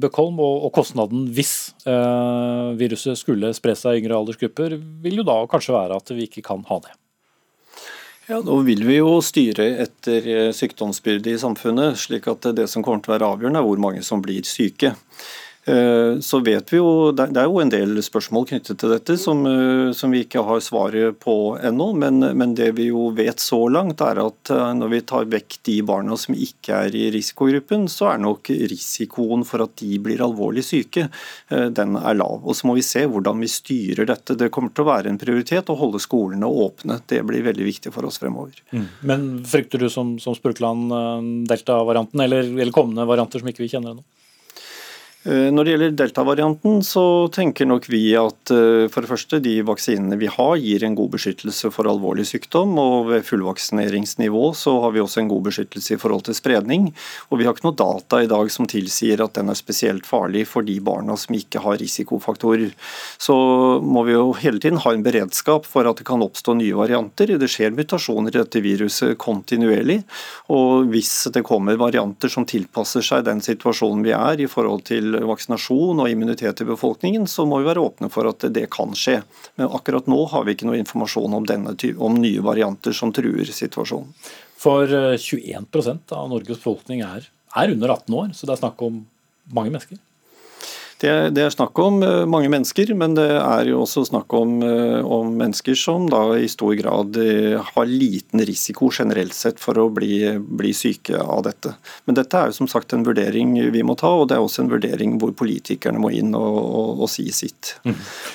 Bøkholm. Og, og kostnaden hvis eh, viruset skulle spre seg i yngre aldersgrupper, vil jo da kanskje være at vi ikke kan ha det. Ja, Nå vil vi jo styre etter eh, sykdomsbyrde i samfunnet, slik at det som kommer til å være avgjørende, er hvor mange som blir syke. Eh, Så vet vi jo, Det er jo en del spørsmål knyttet til dette som, eh, som vi ikke har svaret på ennå. Men, men det vi jo vet så langt, er at eh, når vi tar vekk de barna som ikke er i risikogruppen, så er nok risikoen for at de blir alvorlig syke, den er lav. Og Så må vi se hvordan vi styrer dette. Det kommer til å være en prioritet å holde skolene åpne. Det blir veldig viktig for oss fremover. Men frykter du som, som Spurkland delta-varianten, eller, eller kommende varianter som ikke vi kjenner ennå? Eh, Når det gjelder delta-varianten, så tenker nok vi at eh, for det første de vaksinene vi har gir en god beskyttelse for alvorlig sykdom. og Ved fullvaksineringsnivå så har vi også en god beskyttelse i forhold til spredning. Og vi har ikke noe data i dag som tilsier at den er spesielt farlig for de barna som ikke har risikofaktorer. Så må vi jo hele tiden ha en beredskap for at det kan oppstå nye varianter. Det skjer mutasjoner i dette viruset kontinuerlig. Og hvis det kommer varianter som tilpasser seg den situasjonen vi er i forhold til vaksinasjon og immunitet i befolkningen, så må vi være åpne for at det kan skje. Men akkurat nå har vi ikke noe informasjon om, denne, om nye varianter som truer situasjonen. For eh, 21% av Norges befolkning er, er under 18 år, så det er snakk om mange mennesker. Det, det er snakk om eh, mange mennesker, men det er jo også snakk om, eh, om mennesker som da i stor grad eh, har liten risiko generelt sett for å bli, bli syke av dette. Men dette er jo som sagt en vurdering vi må ta, og det er også en vurdering hvor politikerne må inn og, og, og si sitt.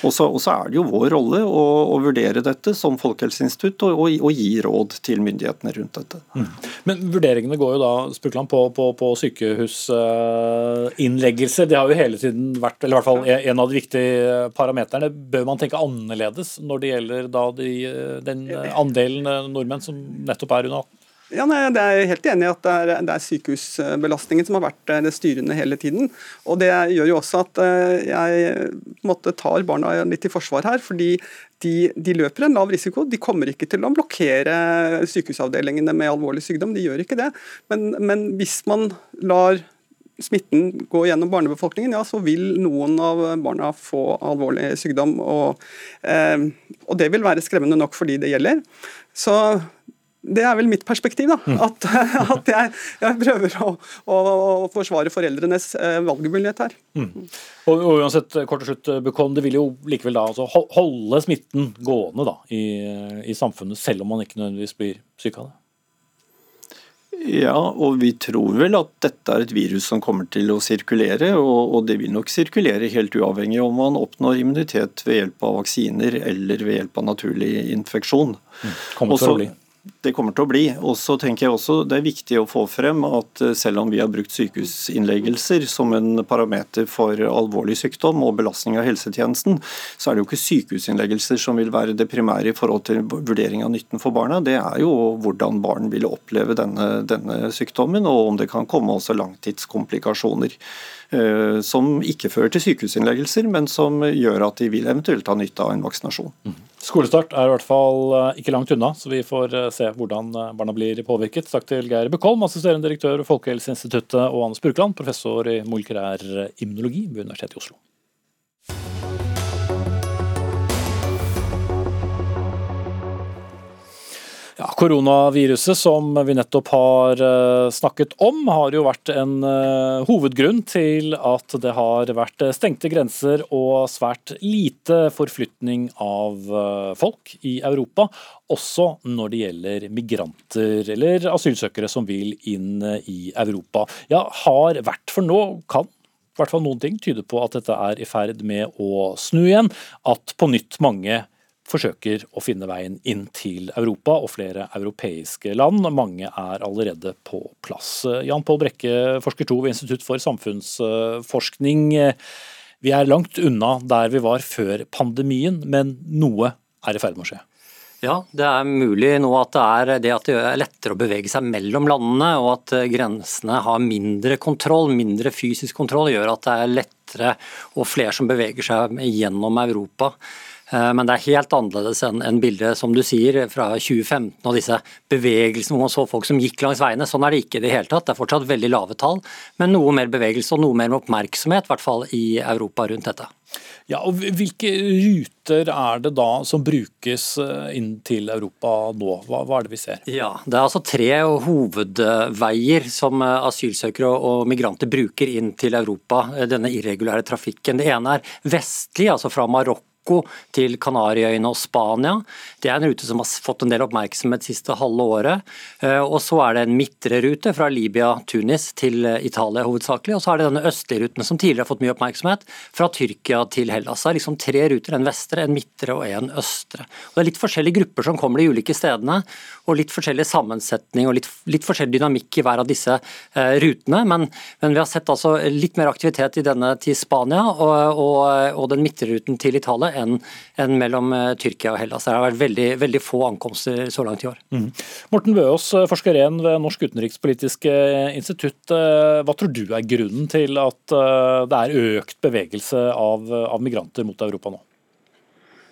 Så og så er det jo vår rolle å, å vurdere dette som Folkehelseinstitutt og, og, gi råd til myndighetene rundt dette. Men vurderingene går jo da Spurkland, på, på, på sykehusinnleggelser. det har jo hele tiden vært eller i hvert fall en av de viktige parameterne. Bør man tenke annerledes når det gjelder de, den andelen nordmenn som nettopp er under 18? Ja, nei, det er helt enig i at det er, det er, sykehusbelastningen som har vært det styrende hele tiden. Og Det gjør jo også at jeg måtte tar barna litt i forsvar her. fordi de, de, løper en lav risiko. De kommer ikke til å blokkere sykehusavdelingene med alvorlig sykdom, de gjør ikke det. Men, men hvis man lar smitten går gjennom barnebefolkningen, ja, så vil noen av barna få alvorlig sykdom. Og, eh, og det vil være skremmende nok for de det gjelder. Så det er vel mitt perspektiv. da, mm. At, at jeg, jeg, prøver å, å, å, forsvare foreldrenes eh, valgmulighet her. Mm. Og, og, uansett, kort og slutt, Bukon, Det vil jo likevel da altså, holde smitten gående da, i, i, samfunnet, selv om man ikke nødvendigvis blir syk av det? Ja, og vi tror vel at dette er et virus som kommer til å sirkulere. Og, og det vil nok sirkulere helt uavhengig om man oppnår immunitet ved hjelp av vaksiner eller ved hjelp av naturlig infeksjon. Mm. Kommer til å bli det kommer til å bli. Og så tenker jeg også Det er viktig å få frem at eh, selv om vi har brukt sykehusinnleggelser som en parameter for alvorlig sykdom og belastning av helsetjenesten, så er det jo ikke sykehusinnleggelser som vil være det primære i forhold til vurdering av nytten for barna. Det er jo hvordan barn vil oppleve denne, denne sykdommen, og om det kan komme også langtidskomplikasjoner. Eh, som ikke fører til sykehusinnleggelser, men som gjør at de vil eventuelt ha nytte av en vaksinasjon. Skolestart er i hvert fall eh, ikke langt unna, så vi får eh, se hvordan barna blir påvirket. Takk til Geir Bøkholm, assisterende direktør ved Folkehelseinstituttet, og Anders Burkland, professor i molekylær immunologi ved Universitetet i Oslo. Ja, Koronaviruset som vi nettopp har eh, snakket om, har jo vært en eh, hovedgrunn til at det har vært stengte grenser og svært lite forflytning av eh, folk i Europa. Også når det gjelder migranter eller asylsøkere som vil inn i Europa. Ja, har vært for nå, kan i hvert fall noen ting tyde på at dette er i ferd med å snu igjen. At på nytt mange forsøker å finne veien inn til Europa og flere europeiske land. Mange er allerede på plass. Jan Pål Brekke, forsker to ved Institutt for samfunnsforskning. Vi er langt unna der vi var før pandemien, men noe er i ferd med å skje. Ja, det er mulig nå at det er det at det er lettere å bevege seg mellom landene, og at grensene har mindre kontroll, mindre fysisk kontroll, gjør at det er lettere og flere som beveger seg gjennom Europa. Eh, men det er helt annerledes enn bildet som du sier fra 2015 og disse bevegelsene hvor man så folk som gikk langs veiene. Sånn er det ikke i det hele tatt. Det er fortsatt veldig lave tall, men noe mer bevegelse og noe mer oppmerksomhet, i hvert fall i Europa rundt dette. Ja, og Hvilke ruter er det da som brukes eh, inn til Europa nå? Hva, hva, er det vi ser? Ja, Det er altså tre hovedveier som eh, asylsøkere og migranter bruker inn til Europa. Denne irregulære trafikken. Det ene er vestlig, altså fra Marokko Marokko til Kanariøyene og Spania. Det er en rute som har fått en del oppmerksomhet siste halve året. Eh, og så er det en midtre rute fra Libya, Tunis til eh, Italia hovedsakelig. Og så er det denne østlige ruten som tidligere har fått mye oppmerksomhet, fra Tyrkia til Hellas. Det er liksom tre ruter, en vestre, en midtre og en østre. Og det er litt forskjellige grupper som kommer de ulike stedene, og litt forskjellig sammensetning og litt, litt forskjellig dynamikk i hver av disse eh, rutene. Men, men, vi har sett altså litt mer aktivitet i denne til Spania og, og, og den midtre ruten til Italia enn en mellom eh, Tyrkia og Hellas. Det har vært veldig, veldig få ankomster så langt i år. Mm. Morten Bøås, eh, forsker 1 ved Norsk utenrikspolitisk eh, institutt. Hva tror du er grunnen til at det er økt bevegelse av, av migranter mot Europa nå?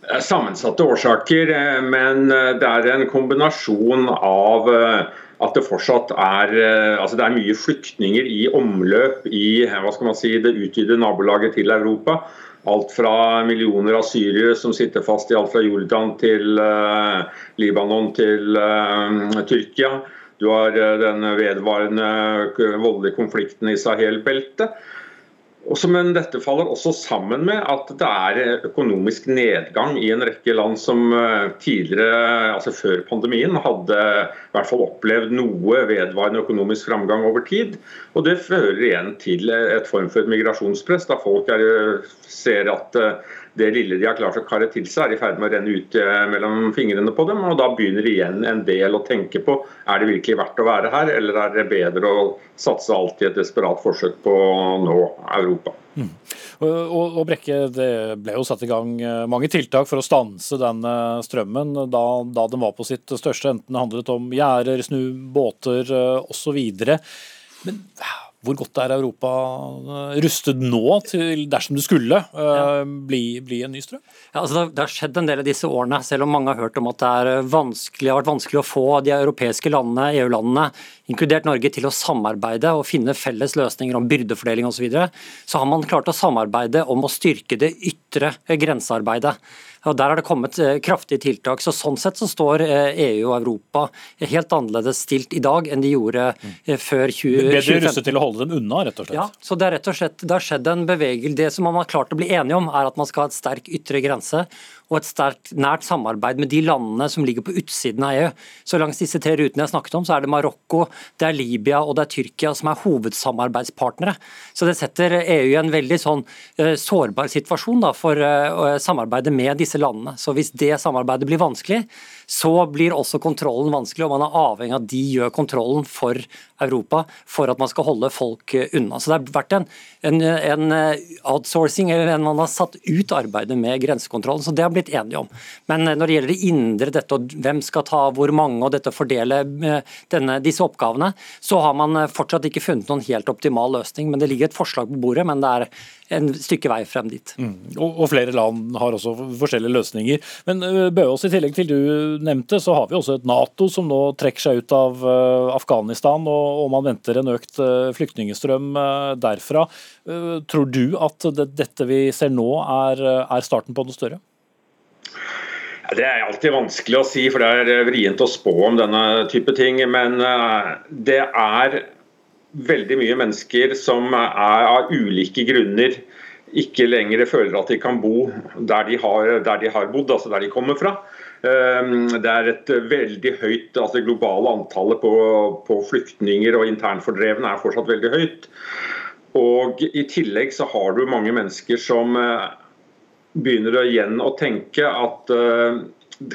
Det er Sammensatte årsaker, men det er en kombinasjon av at det fortsatt er, altså det er mye flyktninger i omløp i hva skal man si, det utvidede nabolaget til Europa. Alt fra millioner av syrere som sitter fast i alt fra Jordan til uh, Libanon til uh, Tyrkia. Du har uh, den vedvarende voldelige konflikten i Sahel-beltet. Også, men dette faller også sammen med at det er økonomisk nedgang i en rekke land som eh, tidligere, altså før pandemien, hadde i hvert fall opplevd noe vedvarende økonomisk framgang over tid. Og Det fører igjen til et form for et migrasjonspress, da folk er, ser at eh, det lille de har klart å karre til seg, er i ferd med å renne ut eh, mellom fingrene på dem. og Da begynner igjen en del å tenke på er det virkelig verdt å være her, eller er det bedre å satse alt i et desperat forsøk på å nå Europa. Mm. Og, og, Brekke, Det ble jo satt i gang eh, mange tiltak for å stanse den strømmen da, da den var på sitt største, enten det handlet om gjerder, snu båter osv. Men hvor godt er Europa eh, rustet nå, til, dersom det skulle uh, bli, bli, en ny strøm? Ja, altså det, har skjedd en del av disse årene, selv om mange har hørt om at det, er vanskelig, har vært vanskelig å få de europeiske landene, EU-landene, inkludert Norge, til å samarbeide og finne felles løsninger om byrdefordeling osv. Så, videre. så har man klart å samarbeide om å styrke det ytre grensearbeidet. Og Der har det kommet eh, kraftige tiltak. så Sånn sett så står EU eh, e og Europa helt annerledes stilt i dag enn de gjorde eh, før 2015. Bedre rustet til å holde dem unna, rett og slett? Ja, så det, er rett og slett, det har skjedd en bevegelse. Det som man har klart å bli enige om, er at man skal ha et sterk ytre grense og et sterkt nært samarbeid med de landene som ligger på utsiden av EU. Så langs disse tre rutene jeg snakket om, så er det Marokko, det er Libya og det er Tyrkia som er hovedsamarbeidspartnere. Så det setter EU i en veldig sånn uh, sårbar situasjon da, for uh, samarbeidet med disse landene. Så hvis det samarbeidet blir vanskelig, så blir også kontrollen vanskelig, og man er avhengig av at de gjør kontrollen for Europa for at man skal holde folk eh, unna. Så det har vært en, en, en outsourcing, eller en man har satt ut arbeidet med grensekontrollen. så det har blitt enige om. Men eh, når det gjelder det indre, dette og hvem skal ta hvor mange og dette å fordele eh, denne, disse oppgavene, så har man eh, fortsatt ikke funnet noen helt optimal løsning. Men det ligger et forslag på bordet, men det er en stykke vei frem dit. Mm. Og, og, flere land har også forskjellige løsninger. Men Bøås, i tillegg til du nevnte, så har vi også et Nato som nå trekker seg ut av Afghanistan, og, og man venter en økt flyktningstrøm derfra. Tror du at det, dette vi ser nå er, er starten på noe større? Det er alltid vanskelig å si, for det er eh, vrient å spå om denne type ting. Men eh, det er veldig mye mennesker som er av ulike grunner ikke lenger føler at de kan bo der de har, der de har bodd, altså der de kommer fra. Ehm, det er et veldig høyt altså Det globale antallet på, på flyktninger og internfordrevne er fortsatt veldig høyt. Og I tillegg så har du mange mennesker som eh, begynner igjen å tenke at uh,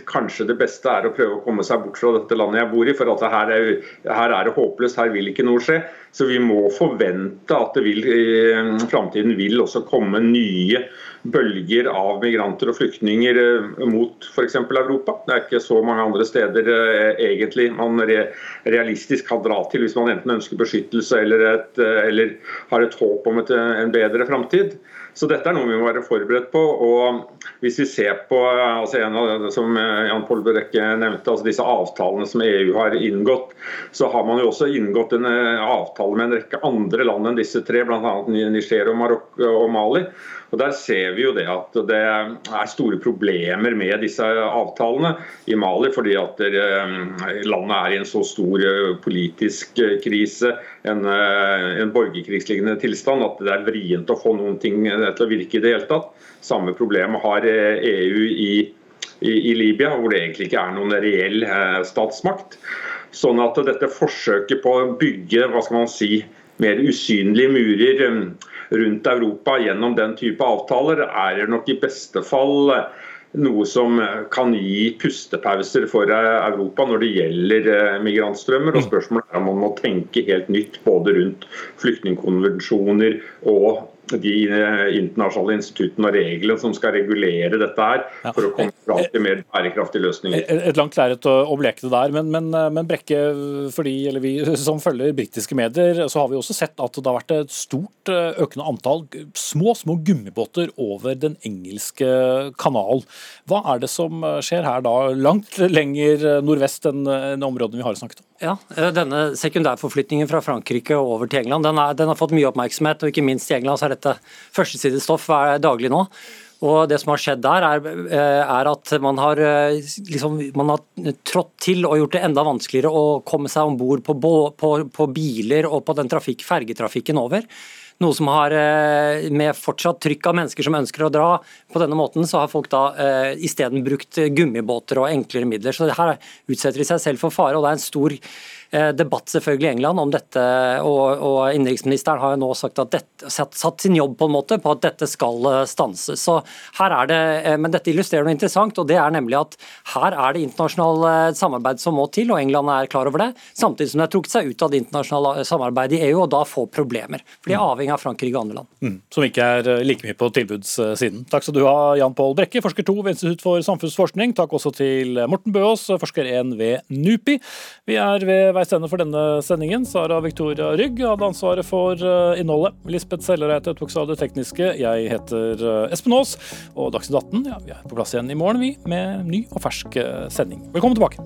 kanskje det beste er å prøve å komme seg bort fra dette landet jeg bor i. For her er, her er det håpløst, her vil ikke noe skje. Så vi må forvente at det vil, i framtiden vil også komme nye bølger av migranter og flyktninger eh, mot f.eks. Europa. Det er ikke så mange andre steder eh, egentlig man realistisk kan dra til hvis man enten ønsker beskyttelse eller, et, eller har et håp om et, en bedre framtid. Så dette er noe vi må være forberedt på. og Hvis vi ser på altså en av det som Jan Pål Brekke nevnte, altså disse avtalene som EU har inngått, så har man jo også inngått en eh, avtale med en rekke andre land enn disse tre, bl.a. Niger og Marokko og Mali. Og Der ser vi jo det at det er store problemer med disse avtalene i Mali, fordi at eh, landet er i en så stor eh, politisk eh, krise, en, en borgerkrigslignende tilstand, at det er vrient å få noen ting til å virke i det hele tatt. Samme problem har EU i, i, i Libya, hvor det egentlig ikke er noen reell statsmakt. Sånn at dette forsøket på å bygge hva skal man si, mer usynlige murer rundt Europa gjennom den type avtaler, er nok i beste fall noe som kan gi pustepauser for Europa når det gjelder eh, migrantstrømmer. og Spørsmålet er om man må tenke helt nytt både rundt flyktningkonvensjoner og de eh, internasjonale instituttene og reglene som skal regulere dette her, for å komme fram til mer bærekraftige løsninger. Et, et langt lerret å bleke det der, men, men, eh, men, Brekke, fordi, eller vi som følger britiske medier, så har vi også sett at det har vært et stort eh, økende antall små små gummibåter over den engelske kanal. Hva er det som skjer her da, langt lenger nordvest enn områdene vi har snakket om? Ja, Denne sekundærforflytningen fra Frankrike over til England den, er, den, har fått mye oppmerksomhet. og ikke minst i England så er dette førstesidestoff daglig nå. Og Det som har skjedd der, er, eh, er at man har, eh, liksom, man har, trådt til og gjort det enda vanskeligere å komme seg om bord på, på, på, biler og på den trafikk, fergetrafikken over. Noe som har med fortsatt trykk av mennesker som ønsker å dra på denne måten, så har folk da eh, isteden brukt gummibåter og enklere midler. Så det her utsetter de seg selv for fare, og det er en stor Eh, debatt selvfølgelig i England om dette, og, og innenriksministeren har jo nå sagt at dette, satt, satt, sin jobb på en måte på at dette skal eh, stanses. Så her er det, eh, Men dette illustrerer noe interessant, og det er nemlig at her er det internasjonalt samarbeid som må til, og England er klar over det. Samtidig som de har trukket seg ut av det internasjonale samarbeidet i EU, og da får problemer. For de er avhengig av Frankrike og andre land. Mm, som ikke er like mye på tilbudssiden. Takk skal du ha, Jan Pål Brekke, forsker 2 ved Institutt for samfunnsforskning. Takk også til Morten Bøås, forsker 1 ved NUPI. Vi er ved veis ende for denne sendingen. Sara Victoria Rygg hadde ansvaret for eh, innholdet. Lisbeth Sellereite tok seg av det tekniske. Jeg heter eh, Espen Aas, og Dagsnytt 18 ja, vi er på plass igjen i morgen, vi, med ny og fersk eh, sending. Velkommen tilbake.